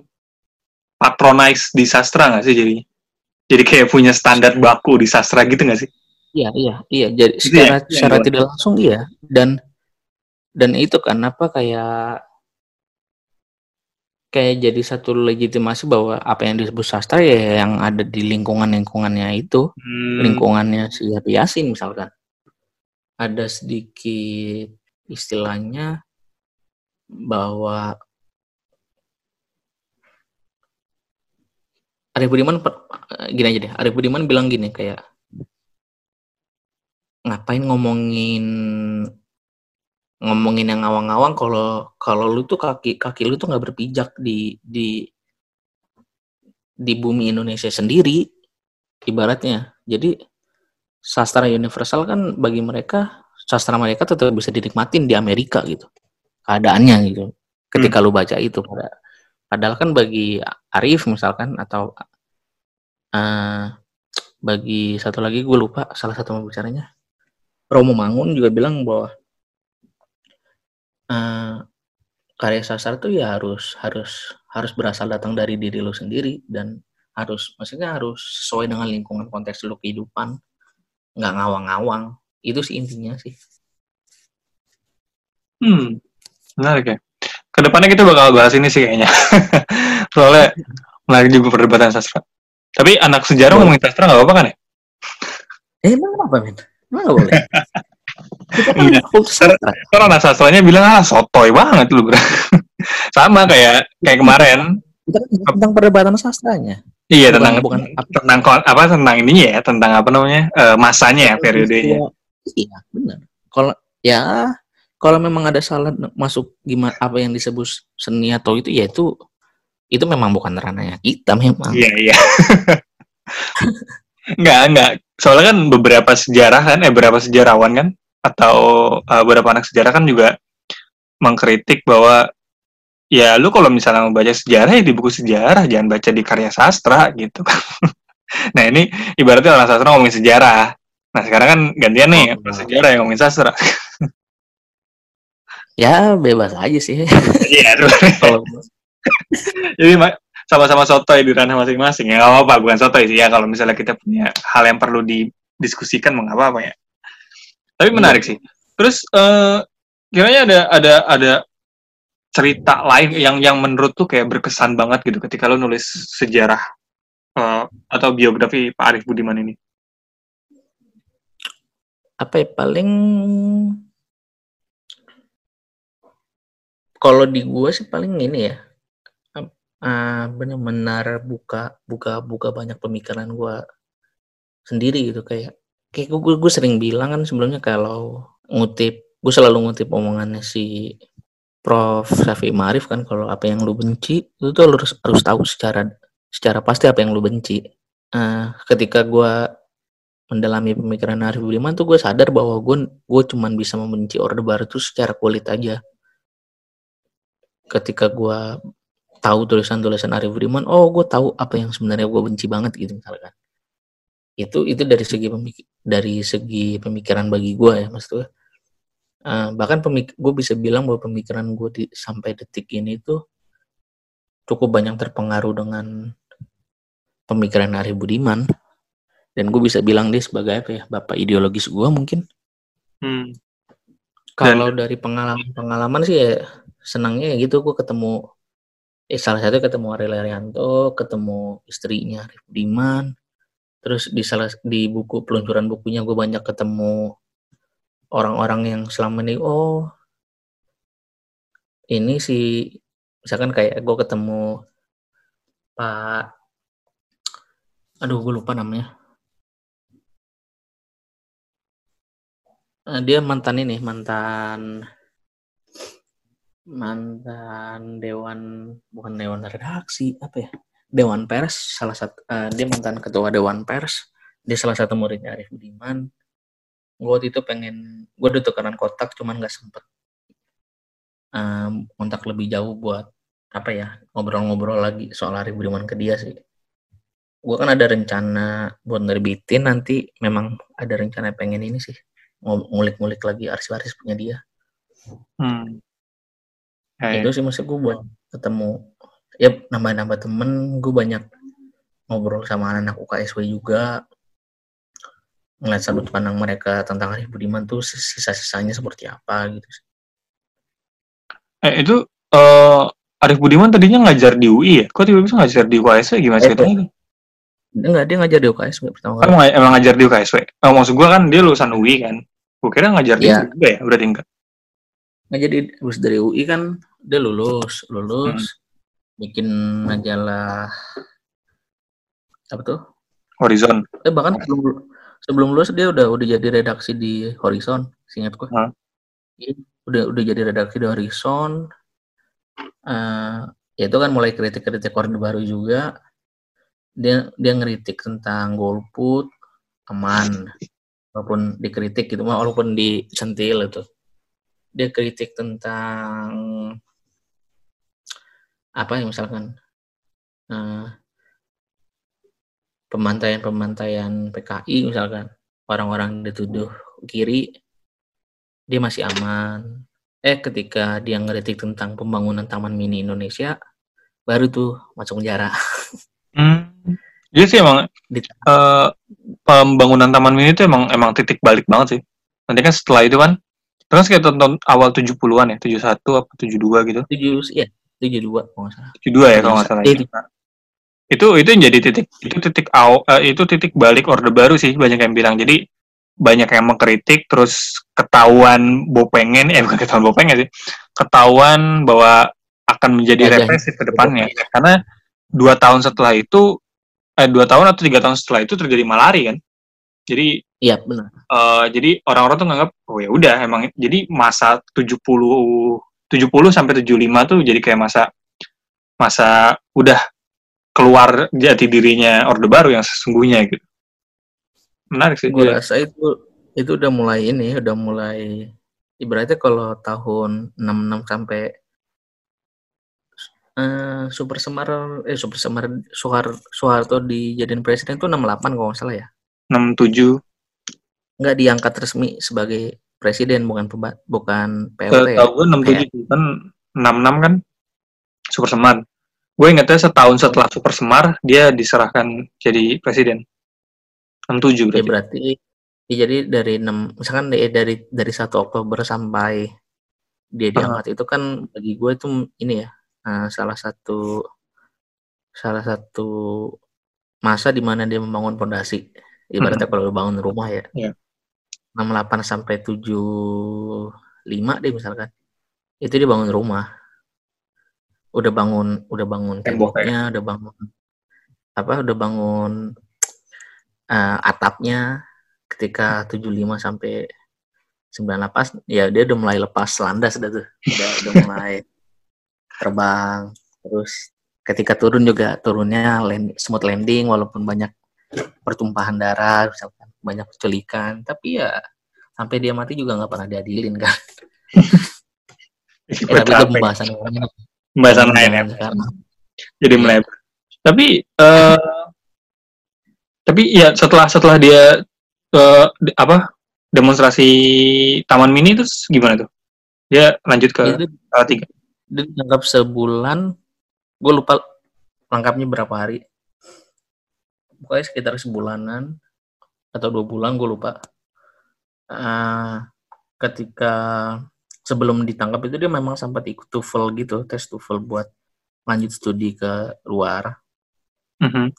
S1: patronize di sastra nggak sih jadi jadi kayak punya standar baku di sastra gitu nggak sih
S2: iya iya iya jadi gitu secara ya? secara ya, tidak langsung iya dan dan itu kan apa kayak kayak jadi satu legitimasi bahwa apa yang disebut sastra ya yang ada di lingkungan-lingkungannya itu, hmm. lingkungannya si Yasin misalkan. Ada sedikit istilahnya bahwa Arif Budiman gini aja deh, Arif Budiman bilang gini kayak ngapain ngomongin ngomongin yang ngawang-ngawang kalau kalau lu tuh kaki kaki lu tuh nggak berpijak di di di bumi Indonesia sendiri ibaratnya. Jadi sastra universal kan bagi mereka sastra mereka tetap bisa dinikmatin di Amerika gitu keadaannya gitu ketika hmm. lu baca itu. Padahal kan bagi Arif misalkan atau uh, bagi satu lagi gue lupa salah satu pembicaranya. Romo Mangun juga bilang bahwa uh, karya sastra tuh ya harus harus harus berasal datang dari diri lo sendiri dan harus maksudnya harus sesuai dengan lingkungan konteks lo kehidupan nggak ngawang-ngawang. Itu sih intinya sih.
S1: Hmm menarik ya. Ke depannya kita bakal bahas ini sih kayaknya. Soalnya menarik juga perdebatan sastra. Tapi anak sejarah ngomongin sastra nggak apa-apa kan ya?
S2: Eh, emang apa men emang nggak boleh?
S1: Kita kan iya. Karena anak sastranya bilang ah sotoy banget lu bro. Sama kayak kayak kemarin.
S2: Kita kan tentang perdebatan sastranya.
S1: Iya bukan, tentang bukan tentang apa tentang ini ya tentang apa namanya uh, masanya ya periodenya.
S2: Iya benar. Kalau ya kalau memang ada salah masuk gimana apa yang disebut seni atau itu ya itu itu memang bukan ranahnya kita memang.
S1: Iya iya. enggak enggak. Soalnya kan beberapa sejarah kan, eh beberapa sejarawan kan atau uh, beberapa anak sejarah kan juga mengkritik bahwa ya lu kalau misalnya mau baca sejarah ya di buku sejarah. Jangan baca di karya sastra gitu nah ini ibaratnya orang sastra ngomongin sejarah. Nah sekarang kan gantian nih oh, orang sejarah yang ngomongin sastra.
S2: Ya bebas aja sih.
S1: Iya jadi sama-sama sotoy di ranah masing-masing. Ya nggak apa-apa bukan sotoy sih. Ya kalau misalnya kita punya hal yang perlu didiskusikan mengapa apa ya. Tapi iya. menarik sih. Terus uh, kiranya ada ada ada cerita lain yang yang menurut tuh kayak berkesan banget gitu ketika lo nulis sejarah uh, atau biografi Pak Arif Budiman ini.
S2: Apa ya paling kalau di gue sih paling ini ya uh, benar-benar buka buka buka banyak pemikiran gue sendiri gitu kayak kayak gue, gue sering bilang kan sebelumnya kalau ngutip gue selalu ngutip omongannya si Prof. Syafi Marif kan kalau apa yang lu benci itu tuh harus harus tahu secara secara pasti apa yang lu benci. Uh, ketika gue mendalami pemikiran Arif Budiman tuh gue sadar bahwa gue gue cuman bisa membenci Orde Baru tuh secara kulit aja. Ketika gue tahu tulisan-tulisan Arif Budiman, oh gue tahu apa yang sebenarnya gue benci banget gitu misalkan itu itu dari segi pemik dari segi pemikiran bagi gue ya mas tuh uh, bahkan pemik gue bisa bilang bahwa pemikiran gue di sampai detik ini tuh cukup banyak terpengaruh dengan pemikiran Ari Budiman. Dan gue bisa bilang dia sebagai apa ya bapak ideologis gue mungkin.
S1: Hmm.
S2: kalau dari pengalaman pengalaman sih ya senangnya ya gitu gue ketemu eh salah satu ketemu Ariel Arianto ketemu istrinya Arif Budiman. Terus di salah di buku peluncuran bukunya gue banyak ketemu orang-orang yang selama ini oh ini sih misalkan kayak gue ketemu Pak aduh gue lupa namanya. Eh, dia mantan ini mantan mantan dewan bukan dewan redaksi apa ya? Dewan pers salah satu eh, dia mantan ketua dewan pers. Dia salah satu muridnya Arif Budiman gue waktu itu pengen gue udah tukeran kotak cuman nggak sempet. Um, kontak lebih jauh buat apa ya ngobrol-ngobrol lagi soal Arif Budiman ke dia sih. Gue kan ada rencana buat nerbitin nanti memang ada rencana pengen ini sih ngul- ngulik-ngulik lagi arsip-arsip punya dia.
S1: Hmm.
S2: Itu sih maksud gue buat ketemu ya nambah-nambah temen gue banyak ngobrol sama anak-anak UKSW juga ngeliat sudut pandang mereka tentang Arif Budiman tuh sisa-sisanya seperti apa gitu.
S1: Eh, itu eh Arif Budiman tadinya ngajar di UI ya? Kok tiba-tiba ngajar di UKSW? Gimana
S2: Eh,
S1: ceritanya? itu?
S2: Enggak, dia ngajar di UKSW pertama
S1: Kan
S2: kali.
S1: emang, emang ngajar di UKSW. Eh, maksud gua kan dia lulusan UI kan. Gua kira ngajar di
S2: Iya.
S1: UI juga ya, berarti enggak.
S2: Ngajar di lulus dari UI kan dia lulus, lulus bikin majalah apa tuh?
S1: Horizon.
S2: Eh bahkan sebelum sebelum lulus dia udah udah jadi redaksi di Horizon, seingat gua.
S1: Hah?
S2: Iya, udah udah jadi redaksi di Horizon. Eh ya itu kan mulai kritik-kritik Orde Baru juga. Dia dia ngeritik tentang golput aman walaupun dikritik gitu walaupun disentil itu. Dia kritik tentang apa ya misalkan eh, pembantaian-pembantaian PKI misalkan orang-orang dituduh kiri dia masih aman eh ketika dia ngeritik tentang pembangunan taman mini Indonesia baru tuh masuk penjara
S1: Hmm. Iya sih emang
S2: Di-
S1: eh, pembangunan taman mini itu emang emang titik balik banget sih. Nanti kan setelah itu kan kan sekitar tahun awal 70-an ya, 71 apa 72 gitu.
S2: tujuh ya tujuh dua kalau nggak salah
S1: 72 ya kalau nggak salah.
S2: Iya,
S1: ya. Itu itu yang jadi titik itu titik aw, eh, itu titik balik orde baru sih banyak yang bilang. Jadi banyak yang mengkritik terus ketahuan bopengen eh bukan ketahuan bopengen sih. Ketahuan bahwa akan menjadi represif ke depannya karena dua tahun setelah itu eh dua tahun atau tiga tahun setelah itu terjadi malari kan. Jadi
S2: iya benar
S1: eh, jadi orang-orang tuh nganggap oh ya udah emang jadi masa 70 70 sampai 75 tuh jadi kayak masa masa udah keluar jati dirinya Orde Baru yang sesungguhnya gitu. Menarik sih.
S2: gue rasa itu itu udah mulai ini udah mulai ibaratnya kalau tahun 66 sampai eh Super Semar eh Super Semar Soehar Soeharto dijadiin presiden tuh 68 kalau nggak salah ya
S1: 67
S2: nggak diangkat resmi sebagai presiden bukan bukan PLT ya.
S1: Setahu gue 67 tuh kan 66 kan Super Semar. Gue ingetnya setahun setelah Super Semar dia diserahkan jadi presiden. 67
S2: Ya
S1: berarti.
S2: berarti ya jadi dari 6 misalkan dari dari dari 1 Oktober sampai dia diangkat itu kan bagi gue itu ini ya eh, salah satu salah satu masa di mana dia membangun fondasi ibaratnya kalau lu bangun rumah ya
S1: Iya.
S2: 68 sampai 75 deh misalkan itu dia bangun rumah udah bangun udah bangun
S1: Tembok
S2: temboknya udah bangun apa udah bangun eh, atapnya. Ketika 75 sampai 98 ya dia udah mulai lepas landas udah tuh. Udah, udah mulai terbang. Terus ketika turun juga turunnya land, smooth landing walaupun banyak pertumpahan darah misalkan banyak penculikan tapi ya sampai dia mati juga nggak pernah diadilin kan. Ya, tapi itu pembahasan lain
S1: Pembahasan lain ya. jadi melebar. Tapi eh tapi ya setelah setelah dia di- apa demonstrasi Taman Mini itu gimana tuh? Dia lanjut ke salah tiga.
S2: dia dianggap sebulan gue lupa lengkapnya berapa hari pokoknya sekitar sebulanan atau dua bulan gue lupa uh, ketika sebelum ditangkap itu dia memang sempat ikut TOEFL gitu tes TOEFL buat lanjut studi ke luar.
S1: Mhm.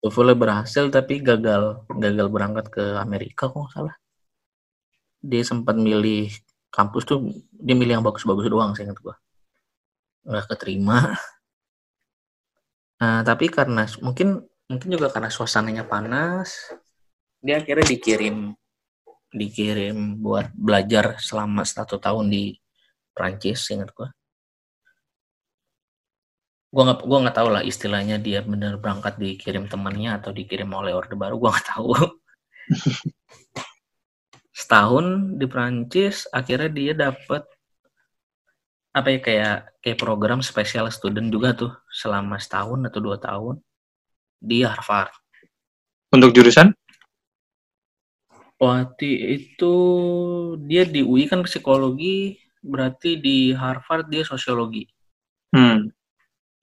S2: TOEFL berhasil tapi gagal gagal berangkat ke Amerika kok salah. Dia sempat milih kampus tuh dia milih yang bagus-bagus doang sih ingat gua. Nggak keterima. Nah, tapi karena mungkin mungkin juga karena suasananya panas dia akhirnya dikirim dikirim buat belajar selama satu tahun di Prancis ingat gua gua nggak gua nggak tahu lah istilahnya dia benar berangkat dikirim temannya atau dikirim oleh orde baru gua nggak tahu setahun di Prancis akhirnya dia dapat apa ya kayak kayak program spesial student juga tuh selama setahun atau dua tahun di Harvard.
S1: Untuk jurusan?
S2: Waktu itu dia di UI kan psikologi, berarti di Harvard dia sosiologi.
S1: Hmm.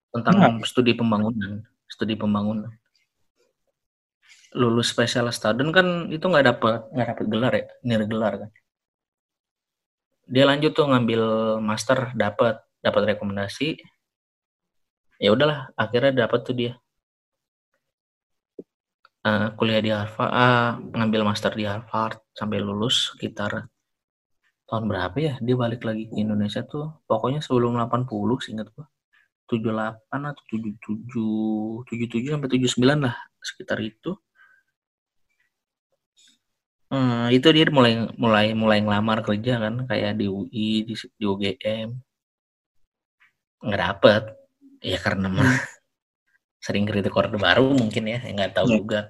S2: Tentang studi pembangunan, studi pembangunan. Lulus special student kan itu nggak dapat nggak dapat gelar ya, nilai gelar kan. Dia lanjut tuh ngambil master, dapat dapat rekomendasi. Ya udahlah, akhirnya dapat tuh dia uh, kuliah di Harvard, uh, ngambil master di Harvard sampai lulus sekitar tahun berapa ya? Dia balik lagi ke Indonesia tuh, pokoknya sebelum 80 sih ingat gua. 78 atau 77, 77 sampai 79 lah sekitar itu. Hmm, itu dia mulai mulai mulai ngelamar kerja kan kayak di UI di, di UGM nggak dapet ya karena mah sering kritik orde baru mungkin ya nggak tahu ya. juga.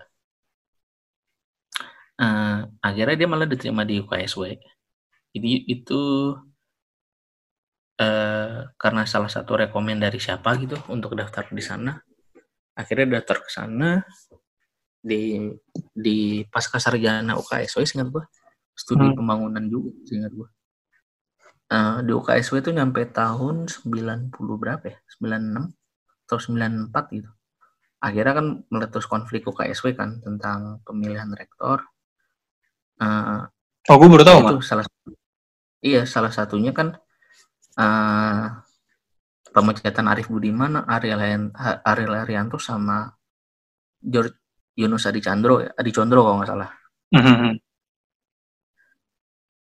S2: Uh, akhirnya dia malah diterima di UKSW jadi itu uh, karena salah satu rekomend dari siapa gitu untuk daftar di sana akhirnya daftar ke sana di di pasca sarjana UKSW ingat gua. Studi hmm. pembangunan juga ingat gua. Uh, di UKSW itu nyampe tahun 90 berapa ya? 96 atau 94 gitu akhirnya kan meletus konflik UKSW kan tentang pemilihan rektor uh,
S1: oh gue baru tahu
S2: itu salah iya salah satunya kan uh, pemecatan Arif Budiman Ariel Ariel Arianto sama George Yunus Adi Chandro ya, Adi Condro kalau nggak salah.
S1: Mm-hmm.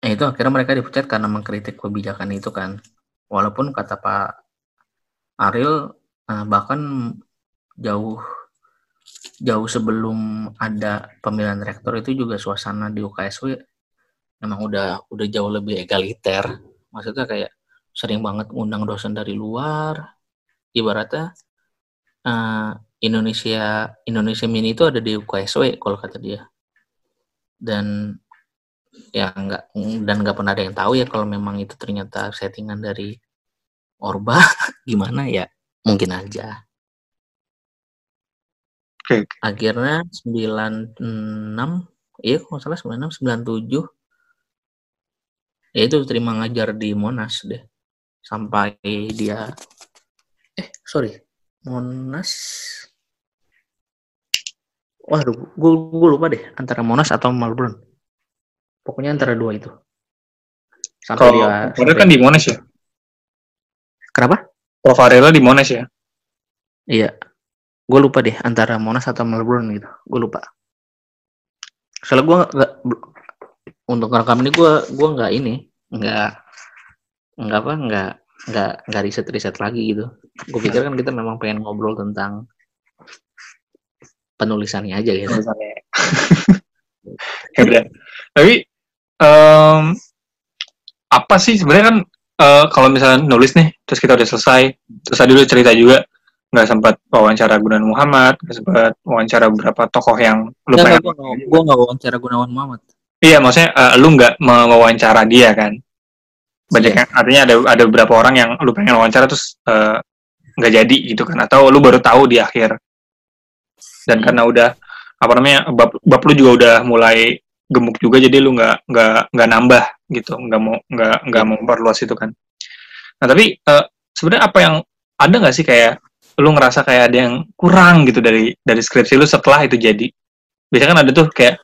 S2: Nah, itu akhirnya mereka dipecat karena mengkritik kebijakan itu kan. Walaupun kata Pak Ariel uh, bahkan jauh jauh sebelum ada pemilihan rektor itu juga suasana di UKSW memang udah udah jauh lebih egaliter. Maksudnya kayak sering banget undang dosen dari luar. Ibaratnya uh, Indonesia Indonesia Mini itu ada di UKSW kalau kata dia dan ya nggak dan nggak pernah ada yang tahu ya kalau memang itu ternyata settingan dari Orba gimana ya mungkin aja
S1: okay.
S2: akhirnya 96 iya kalau salah 96 97 ya itu terima ngajar di Monas deh sampai dia eh sorry Monas Waduh, gue, gue lupa deh antara Monas atau Melbourne. Pokoknya antara dua itu.
S1: Sampai Kalau dia sampai... kan di Monas ya?
S2: Kenapa?
S1: Kalau Varela di Monas ya?
S2: Iya. Gue lupa deh antara Monas atau Melbourne gitu. Gue lupa. Soalnya gue nggak untuk rekam ini gue gue nggak ini nggak nggak apa nggak nggak nggak riset riset lagi gitu. Gue pikir kan kita memang pengen ngobrol tentang penulisannya aja gitu. Penulisannya.
S1: ya Tapi um, apa sih sebenarnya kan uh, kalau misalnya nulis nih, terus kita udah selesai, terus tadi lu cerita juga nggak sempat wawancara Gunawan Muhammad, nggak sempat wawancara beberapa tokoh yang lu
S2: pengen. Gue nggak wawancara Gunawan Muhammad.
S1: Iya, maksudnya uh, lu nggak mewawancara dia kan? Banyak yeah. yang artinya ada ada beberapa orang yang lu pengen wawancara terus eh, nggak uh, jadi gitu kan? Atau lu baru tahu di akhir dan karena udah apa namanya bab, bab lu juga udah mulai gemuk juga jadi lu nggak nggak nggak nambah gitu nggak mau nggak nggak mau memperluas itu kan nah tapi uh, sebenarnya apa yang ada nggak sih kayak lu ngerasa kayak ada yang kurang gitu dari dari skripsi lu setelah itu jadi. Biasanya kan ada tuh kayak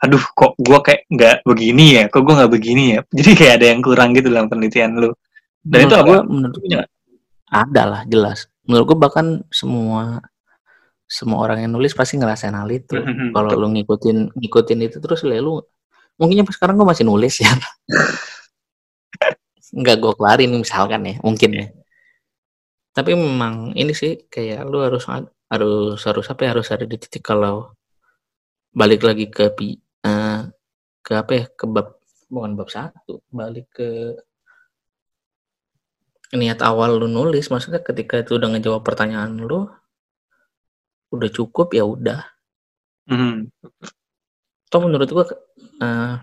S1: aduh kok gue kayak nggak begini ya? Kok gue nggak begini ya? Jadi kayak ada yang kurang gitu dalam penelitian lu. Dan
S2: menurut
S1: itu apa?
S2: menurut gue ada lah jelas. Menurut gue bahkan semua semua orang yang nulis pasti ngerasain hal itu.
S1: Mhm,
S2: kalau
S1: betul.
S2: lu ngikutin ngikutin itu terus ya lu mungkin sampai sekarang gue masih nulis ya. Nggak gue kelarin misalkan ya mungkin ya tapi memang ini sih kayak lu harus harus harus apa ya harus ada di titik kalau balik lagi ke pi eh, ke apa ya ke bab bukan bab satu balik ke niat awal lu nulis maksudnya ketika itu udah ngejawab pertanyaan lu udah cukup ya udah
S1: Mhm.
S2: toh menurut gua eh,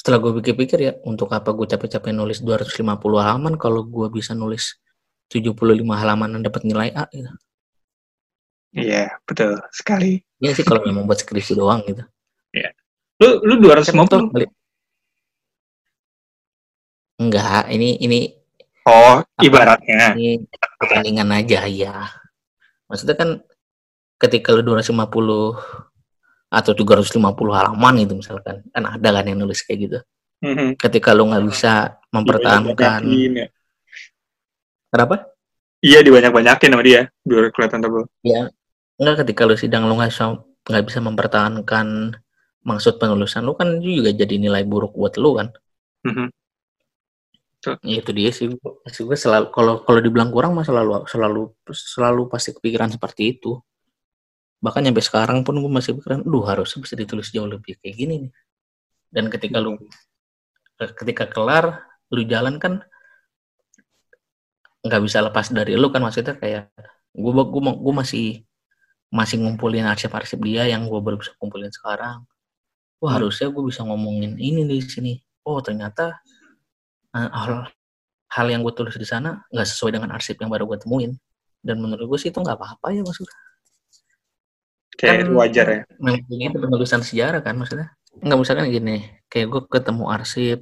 S2: setelah gue pikir-pikir ya untuk apa gue capek-capek nulis 250 halaman kalau gua bisa nulis 75 halaman dan dapat nilai A gitu.
S1: iya betul sekali
S2: Ya sih kalau memang buat skripsi doang gitu.
S1: lu lu dua ratus
S2: Kan toh balik- Enggak, ini ini
S1: oh ibaratnya
S2: ini pertandingan aja ya. Maksudnya kan ketika lu 250 atau 350 halaman gitu misalkan kan ada kan yang nulis kayak gitu.
S1: Mhm.
S2: Ketika lu nggak bisa mempertahankan
S1: Dibanyak-banyakin ya.
S2: Kenapa?
S1: iya dibanyak banyakin sama dia biar kelihatan tebel
S2: Ya enggak ketika lu sidang lu nggak bisa nggak bisa mempertahankan maksud penulisan lu kan itu juga jadi nilai buruk buat lu kan.
S1: Mhm.
S2: Ya, itu dia sih. Maksud gue selalu kalau kalau dibilang kurang mah selalu selalu selalu pasti kepikiran seperti itu. Bahkan sampai sekarang pun gue masih pikiran, duh harusnya bisa ditulis jauh lebih kayak gini nih. Dan ketika lu ketika kelar lu jalan kan nggak bisa lepas dari lu kan maksudnya kayak gue gue gue masih masih ngumpulin arsip-arsip dia yang gue baru bisa kumpulin sekarang. Wah
S1: Hmm.
S2: harusnya gue bisa ngomongin ini di sini. Oh ternyata eh, hal hal yang gue tulis di sana nggak sesuai dengan arsip yang baru gue temuin. Dan menurut gue sih itu nggak apa-apa ya maksudnya.
S1: kayak
S2: Kan-
S1: wajar ya
S2: Memang itu penulisan sejarah kan maksudnya. Nggak misalkan gini, kayak gue ketemu arsip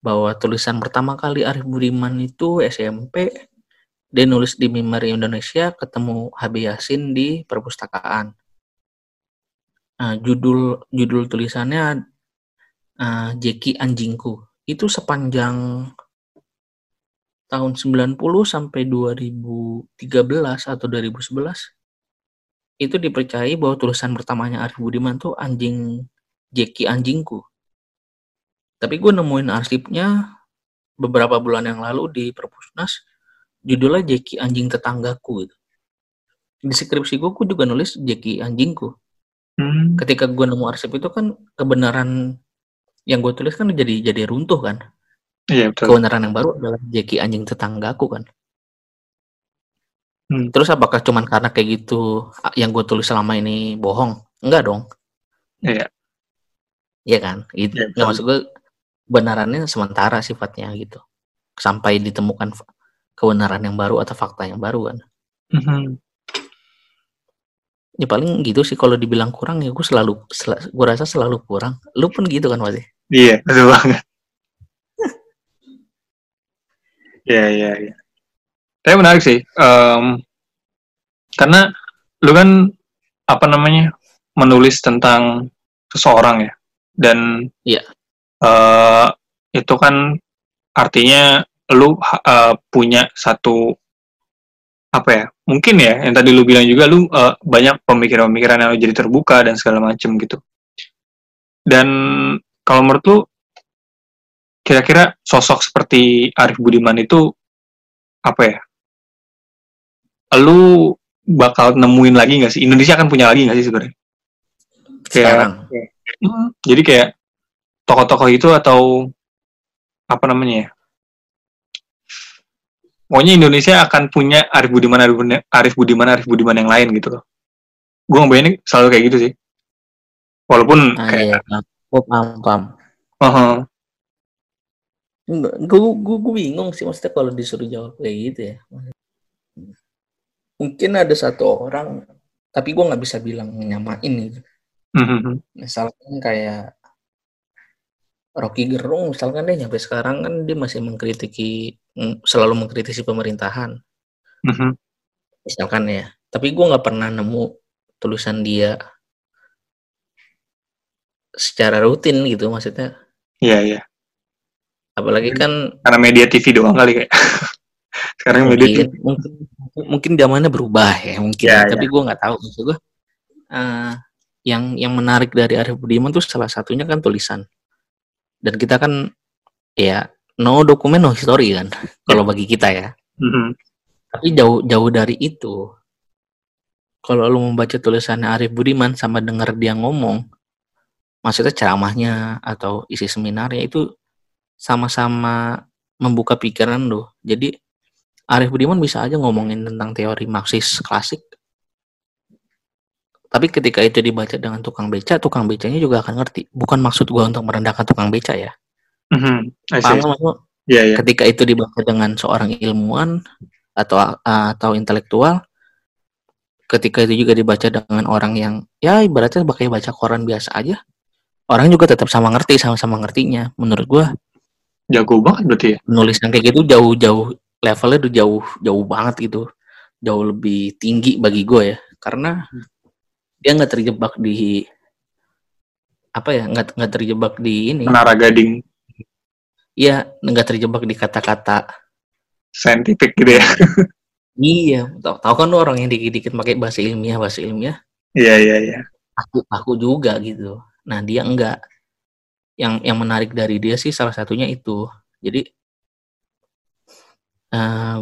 S2: bahwa tulisan pertama kali Arif Budiman itu SMP dia nulis di Memori Indonesia ketemu HB Yasin di perpustakaan. Nah, judul judul tulisannya eh, Jeki Anjingku. Itu sepanjang tahun 90 sampai 2013 atau 2011 itu dipercayai bahwa tulisan pertamanya Arif Budiman tuh anjing Jeki Anjingku. Tapi gue nemuin arsipnya beberapa bulan yang lalu di perpusnas judulnya Jeki Anjing Tetanggaku gitu. Di skripsi gue, gue juga nulis Jeki Anjingku.
S1: Hmm.
S2: Ketika gue nemu arsip itu kan kebenaran yang gue tulis kan jadi jadi runtuh kan.
S1: iya betul
S2: Kebenaran yang baru adalah Jeki Anjing Tetanggaku kan.
S1: Hmm.
S2: Terus apakah cuman karena kayak gitu yang gue tulis selama ini bohong? Enggak dong.
S1: Iya.
S2: Iya kan? Itu
S1: Iya,
S2: nggak maksud gue kebenarannya sementara sifatnya gitu. Sampai ditemukan kebenaran yang baru atau fakta yang baru kan.
S1: Mhm.
S2: Ya paling gitu sih kalau dibilang kurang ya gue selalu gue rasa selalu kurang. Lu pun gitu kan pasti.
S1: Iya, betul banget. Iya, iya, iya. Tapi menarik sih. em, karena lu kan apa namanya menulis tentang seseorang ya, dan
S2: Iya.
S1: Eh, itu kan artinya lu eh, punya satu apa ya? Mungkin ya, yang tadi lu bilang juga lu eh, banyak pemikiran-pemikiran yang lu jadi terbuka dan segala macem gitu. Dan kalau menurut lu kira-kira sosok seperti Arif Budiman itu apa ya? Lu bakal nemuin lagi nggak sih? Indonesia akan punya lagi nggak sih sebenarnya? Kayak-
S2: Sekarang.
S1: Hmm, Jadi kayak tokoh-tokoh itu atau apa namanya ya? Pokoknya Indonesia akan punya Arif Budiman, Arif Budiman, Arif Budiman, Arif Budiman yang lain gitu loh. Gue ngebayangin selalu kayak gitu sih. Walaupun
S2: Ah,
S1: kayak,
S2: iya. Gue paham, paham.
S1: "Heeh,
S2: Gue gue gue bingung sih maksudnya kalau disuruh jawab kayak gitu ya. Mungkin ada satu orang, tapi gue nggak bisa bilang nyamain gitu.
S1: mhm,
S2: Misalkan kayak Rocky Gerung, misalkan dia nyampe sekarang kan dia masih mengkritiki, mm, selalu mengkritisi pemerintahan,
S1: mhm,
S2: misalkan ya. Tapi gue nggak pernah nemu tulisan dia secara rutin gitu maksudnya.
S1: Iya, iya.
S2: Apalagi kan
S1: Karena media TV doang kali kayak. Sekarang media
S2: mungkin,
S1: TV.
S2: mungkin mungkin zamannya berubah ya mungkin
S1: Ya,
S2: tapi gue nggak tahu maksud gue eh, yang yang menarik dari Arif Budiman tuh salah satunya kan tulisan dan kita kan ya no dokumen no history kan kalau bagi kita ya
S1: Mhm.
S2: tapi jauh jauh dari itu kalau lu membaca tulisannya Arif Budiman sama denger dia ngomong maksudnya ceramahnya atau isi seminarnya itu sama-sama membuka pikiran lu jadi Arif Budiman bisa aja ngomongin tentang teori Marxis klasik tapi ketika itu dibaca dengan tukang beca tukang becanya juga akan ngerti bukan maksud gua untuk merendahkan tukang beca ya.
S1: I see.
S2: paham?
S1: Iya, iya.
S2: ketika itu dibaca dengan seorang ilmuwan atau atau intelektual ketika itu juga dibaca dengan orang yang ya ibaratnya pakai baca koran biasa aja orang juga tetap sama ngerti sama-sama ngertinya menurut gua
S1: Jago banget berarti ya.
S2: penulis yang kayak gitu jauh-jauh levelnya udah jauh jauh banget gitu jauh lebih tinggi bagi gue ya karena dia nggak terjebak di apa ya nggak nggak terjebak di ini
S1: Menara Gading
S2: ya nggak terjebak di kata-kata
S1: saintifik gitu ya.
S2: Iya, tau, tau kan lu orang yang dikit-dikit pakai bahasa ilmiah, bahasa ilmiah,
S1: Iya, iya, iya.
S2: aku aku juga gitu. Nah, dia enggak. Yang yang menarik dari dia sih salah satunya itu. Jadi eh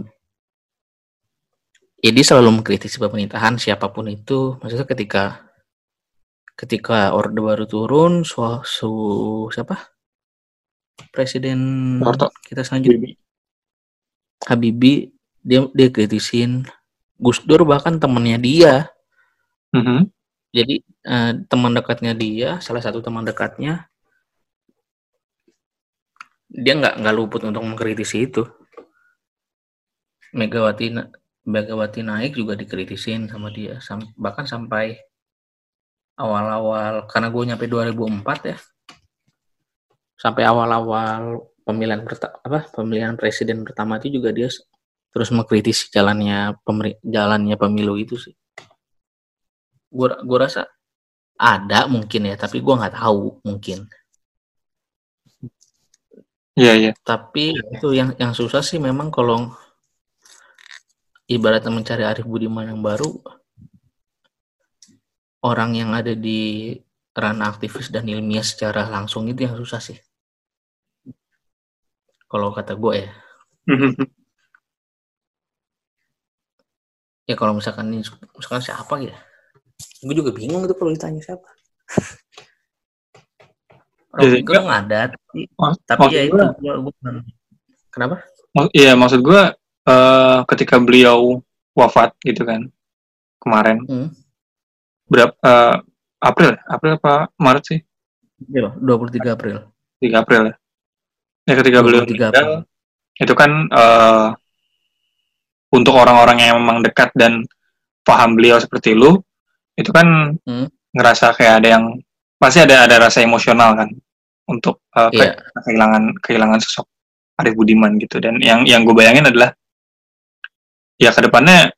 S2: dia selalu mengkritisi pemerintahan siapa pun itu. Maksudnya ketika ketika Orde Baru turun, su, su- siapa? Presiden
S1: Soeharto.
S2: kita selanjutnya Habibie dia dia kritisin Gus Dur bahkan temennya dia
S1: Mhm.
S2: jadi eh, teman dekatnya dia salah satu teman dekatnya dia nggak nggak luput untuk mengkritisi itu Megawati Megawati naik juga dikritisin sama dia Sam- bahkan sampai awal-awal karena gue nyampe 2004 ya. Sampai awal-awal pemilihan apa pemilihan presiden pertama itu juga dia terus mengkritisi jalannya jalannya pemilu itu sih. Gue gue rasa ada mungkin ya tapi gue nggak tahu mungkin.
S1: Iya, iya.
S2: tapi itu yang yang susah sih memang kalau ibaratnya mencari Arif Budiman yang baru orang yang ada di ranah aktivis dan ilmiah secara langsung itu yang susah sih. Kalau kata gue ya. Ya kalau misalkan ini misalkan siapa ya gue juga bingung itu kalau ditanya siapa. Rocky ada tapi,
S1: Mas-
S2: tapi
S1: maksud
S2: ya itu
S1: gua-
S2: gua- kenapa?
S1: Iya, maksud gue eh, ketika beliau wafat gitu kan kemarin
S2: Hmm.
S1: berapa eh, April ya? April apa Maret sih?
S2: Iya, 23 April
S1: 3 April ya. Ya ketika beliau
S2: 23
S1: meninggal itu kan eh, untuk orang-orang yang memang dekat dan paham beliau seperti lu itu kan
S2: Hmm.
S1: ngerasa kayak ada yang pasti ada ada rasa emosional kan untuk ke-
S2: Iya.
S1: kehilangan kehilangan sosok Arif Budiman gitu dan yang yang gue bayangin adalah ya ke depannya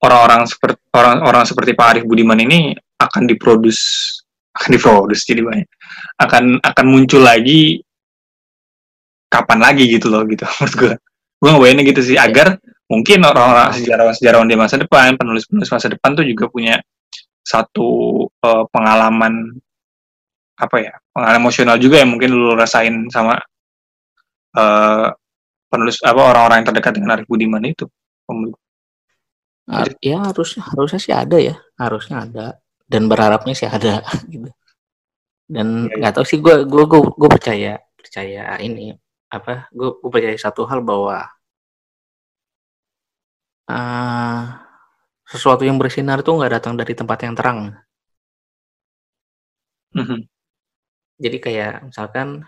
S1: orang-orang seperti orang-orang seperti Pak Arif Budiman ini akan diproduce akan diproduce jadi banyak. Akan akan muncul lagi kapan lagi gitu loh gitu menurut gue gue ngebayangin gitu sih agar mungkin orang-orang sejarawan-sejarawan di masa depan penulis-penulis masa depan tuh juga punya satu eh, pengalaman apa ya pengalaman emosional juga yang mungkin lu rasain sama eh, penulis apa orang-orang yang terdekat dengan Arif Budiman itu
S2: Har- ya harusnya harusnya sih ada ya harusnya ada dan berharapnya sih ada gitu dan
S1: Iya, iya.
S2: nggak tahu sih gue gue gue percaya percaya ini apa gue gue percaya satu hal bahwa eh, sesuatu yang bersinar tuh nggak datang dari tempat yang terang
S1: Mhm.
S2: jadi kayak misalkan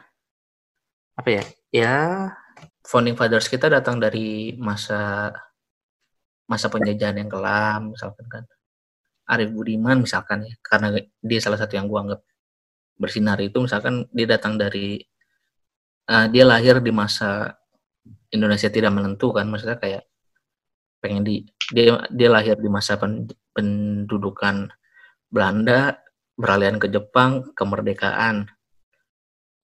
S2: apa ya ya founding fathers kita datang dari masa masa penjajahan yang kelam misalkan kan Arif Budiman misalkan ya karena dia salah satu yang gua anggap bersinar itu misalkan dia datang dari eh, dia lahir di masa Indonesia tidak menentu kan maksudnya kayak pengen di dia dia lahir di masa pen- pendudukan Belanda beralihan ke Jepang, kemerdekaan.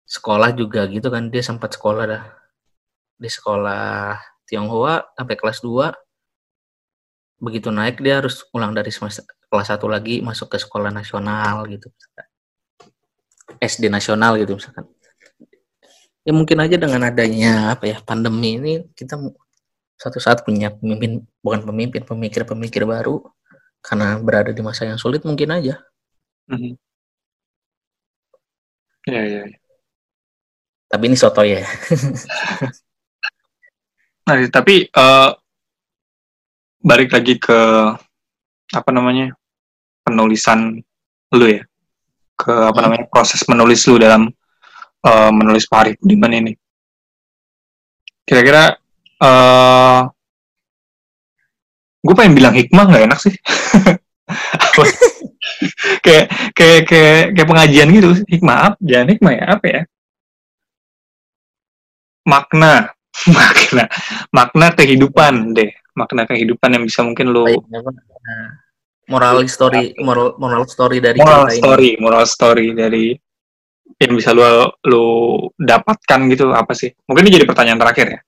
S2: Sekolah juga gitu kan, dia sempat sekolah dah. Di sekolah Tionghoa sampai kelas 2. Begitu naik dia harus ulang dari semester kelas 1 lagi masuk ke sekolah nasional gitu. SD nasional gitu misalkan. Ya mungkin aja dengan adanya apa ya pandemi ini kita satu saat punya pemimpin bukan pemimpin pemikir-pemikir baru karena berada di masa yang sulit mungkin aja.
S1: Mhm. Ya, ya, ya.
S2: Tapi ini soto ya.
S1: Nah, tapi uh, balik lagi ke apa namanya penulisan lu ya, ke apa
S2: Hmm.
S1: namanya proses menulis lu dalam uh, menulis Pak Arif Budiman ini. Kira-kira uh, gue pengen bilang hikmah nggak enak sih. Kayak kayak kayak kayak pengajian gitu hikmah apa jangan hikmah ya apa ya makna makna makna kehidupan deh makna kehidupan yang bisa mungkin
S2: apa? Nah, moral story moral moral story dari
S1: moral
S2: cerita ini.
S1: story moral story dari yang bisa lu lu dapatkan gitu apa sih mungkin ini jadi pertanyaan terakhir ya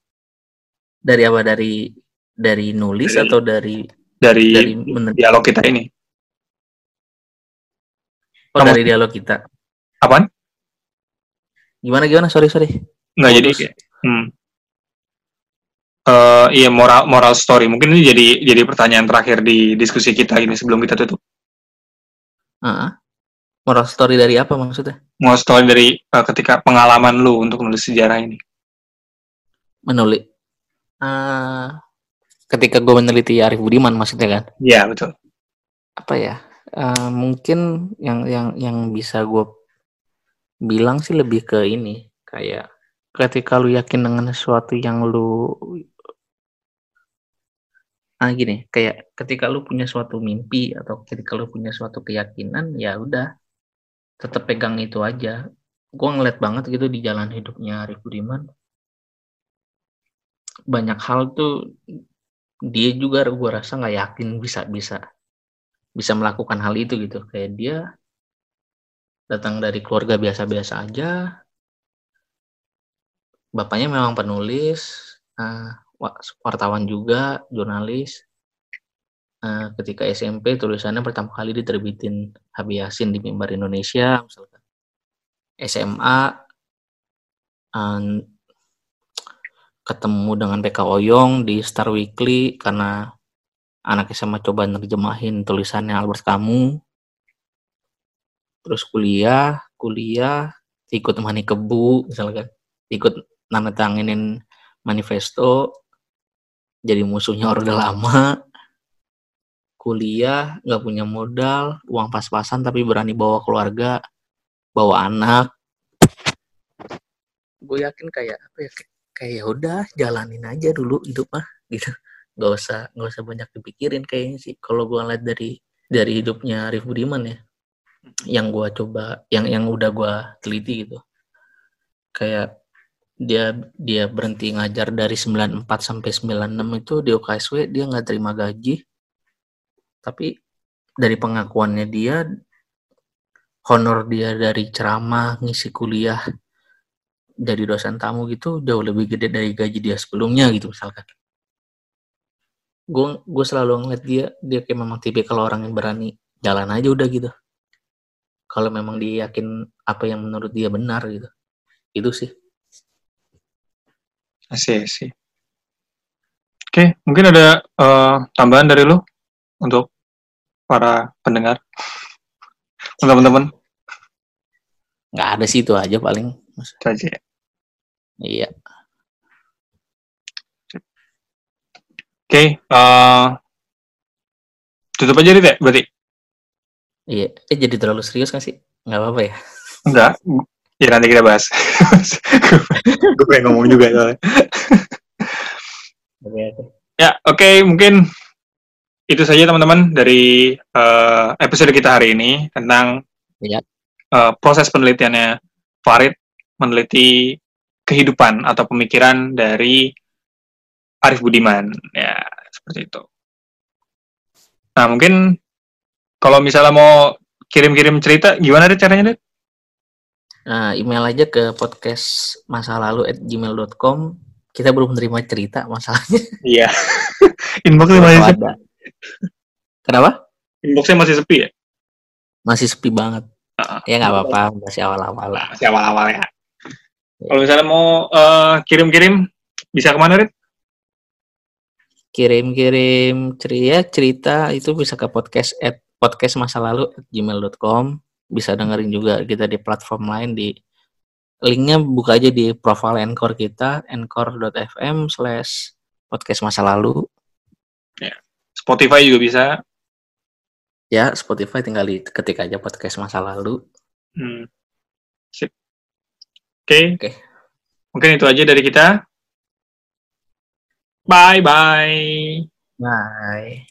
S2: Dari apa? Dari dari nulis
S1: Dari-
S2: atau dari
S1: dari,
S2: dari
S1: dialog kita ini
S2: oh,
S1: kamu-
S2: dari dialog kita.
S1: apaan
S2: Gimana gimana? Sorry sorry.
S1: nggak jadi hmm. Eh, iya moral moral story mungkin ini jadi jadi pertanyaan terakhir di diskusi kita ini sebelum kita tutup
S2: Heeh. Moral story dari apa maksudnya?
S1: moral story dari eh, ketika pengalaman lu untuk nulis sejarah ini
S2: Menulis. Eh, ketika gue meneliti Arif Budiman maksudnya kan?
S1: Iya betul
S2: apa ya eh, mungkin yang yang yang bisa gue bilang sih lebih ke ini kayak ketika lu yakin dengan sesuatu yang lu ah gini kayak ketika lu punya suatu mimpi atau ketika lu punya suatu keyakinan ya udah tetap pegang itu aja. Gue ngeliat banget gitu di jalan hidupnya Arif Budiman. Banyak hal tuh dia juga gue rasa nggak yakin bisa bisa bisa melakukan hal itu gitu. Kayak dia datang dari keluarga biasa-biasa aja bapaknya memang penulis wa- wartawan juga jurnalis. Eh, ketika SMP tulisannya pertama kali diterbitin Habib Yasin di Mimbar Indonesia misalkan. SMA eh, ketemu dengan PK Oyong di Star Weekly karena anak SMA coba nerjemahin tulisannya Albert Camus. Terus kuliah kuliah ikut mani kebu misalkan. Ikut nanda tanginin manifesto jadi musuhnya orde lama. Kuliah nggak punya modal uang pas-pasan tapi berani bawa keluarga bawa anak. Gue yakin kayak apa ya kayak- kayak ya udah jalanin aja dulu hidup mah gitu. Nggak usah nggak usah banyak dipikirin kayaknya sih kalau gue lihat dari dari hidupnya Arif Budiman ya. Yang gue coba yang yang udah gue teliti gitu. Kayak dia dia berhenti ngajar dari 94 sampai 96 itu di OKSW dia nggak terima gaji. Tapi dari pengakuannya dia honor dia dari ceramah ngisi kuliah jadi dosen tamu gitu jauh lebih gede dari gaji dia sebelumnya gitu misalkan. Gue gue selalu ngeliat dia dia kayak memang tipikal orang yang berani jalan aja udah gitu. Kalau memang dia yakin apa yang menurut dia benar gitu. Itu sih
S1: Asih, asih. Oke, mungkin ada eh, tambahan dari lu untuk para pendengar, teman-teman.
S2: nggak ada sih itu aja paling
S1: Itu aja ya.
S2: iya
S1: Oke, eh, tutup aja Rit, ya, berarti?
S2: iya eh jadi terlalu serius gak sih nggak apa-apa ya
S1: Enggak, ya nanti kita bahas. Gue pengen ngomong juga soalnya.
S2: oke
S1: Ya, oke, mungkin itu saja teman-teman dari eh, episode kita hari ini tentang
S2: Iya.
S1: eh, proses penelitiannya Farid meneliti kehidupan atau pemikiran dari Arif Budiman. Ya, seperti itu. Nah, mungkin kalau misalnya mau kirim-kirim cerita gimana deh caranya deh?
S2: Nah, email aja ke podcast masa lalu at gmail.com. Kita belum menerima cerita masalahnya.
S1: Iya. Inboxnya masih sepi.
S2: ada. Kenapa?
S1: Inboxnya masih sepi ya?
S2: Masih sepi banget.
S1: Heeh.
S2: Ya nggak apa-apa, masih awal-awal lah.
S1: Masih awal-awal ya. Kalau misalnya mau eh, kirim-kirim bisa ke mana Rit?
S2: Kirim-kirim cerita, cerita itu bisa ke podcast at podcast masa lalu at gmail.com. Bisa dengerin juga kita di platform lain di linknya buka aja di profile Anchor kita anchor.fm slash podcast masa lalu
S1: Spotify juga bisa.
S2: ya Spotify tinggal di ketik aja podcast masa lalu
S1: Hmm. Sip. Oke.
S2: Oke.
S1: Mungkin itu aja dari kita. Bye bye.
S2: bye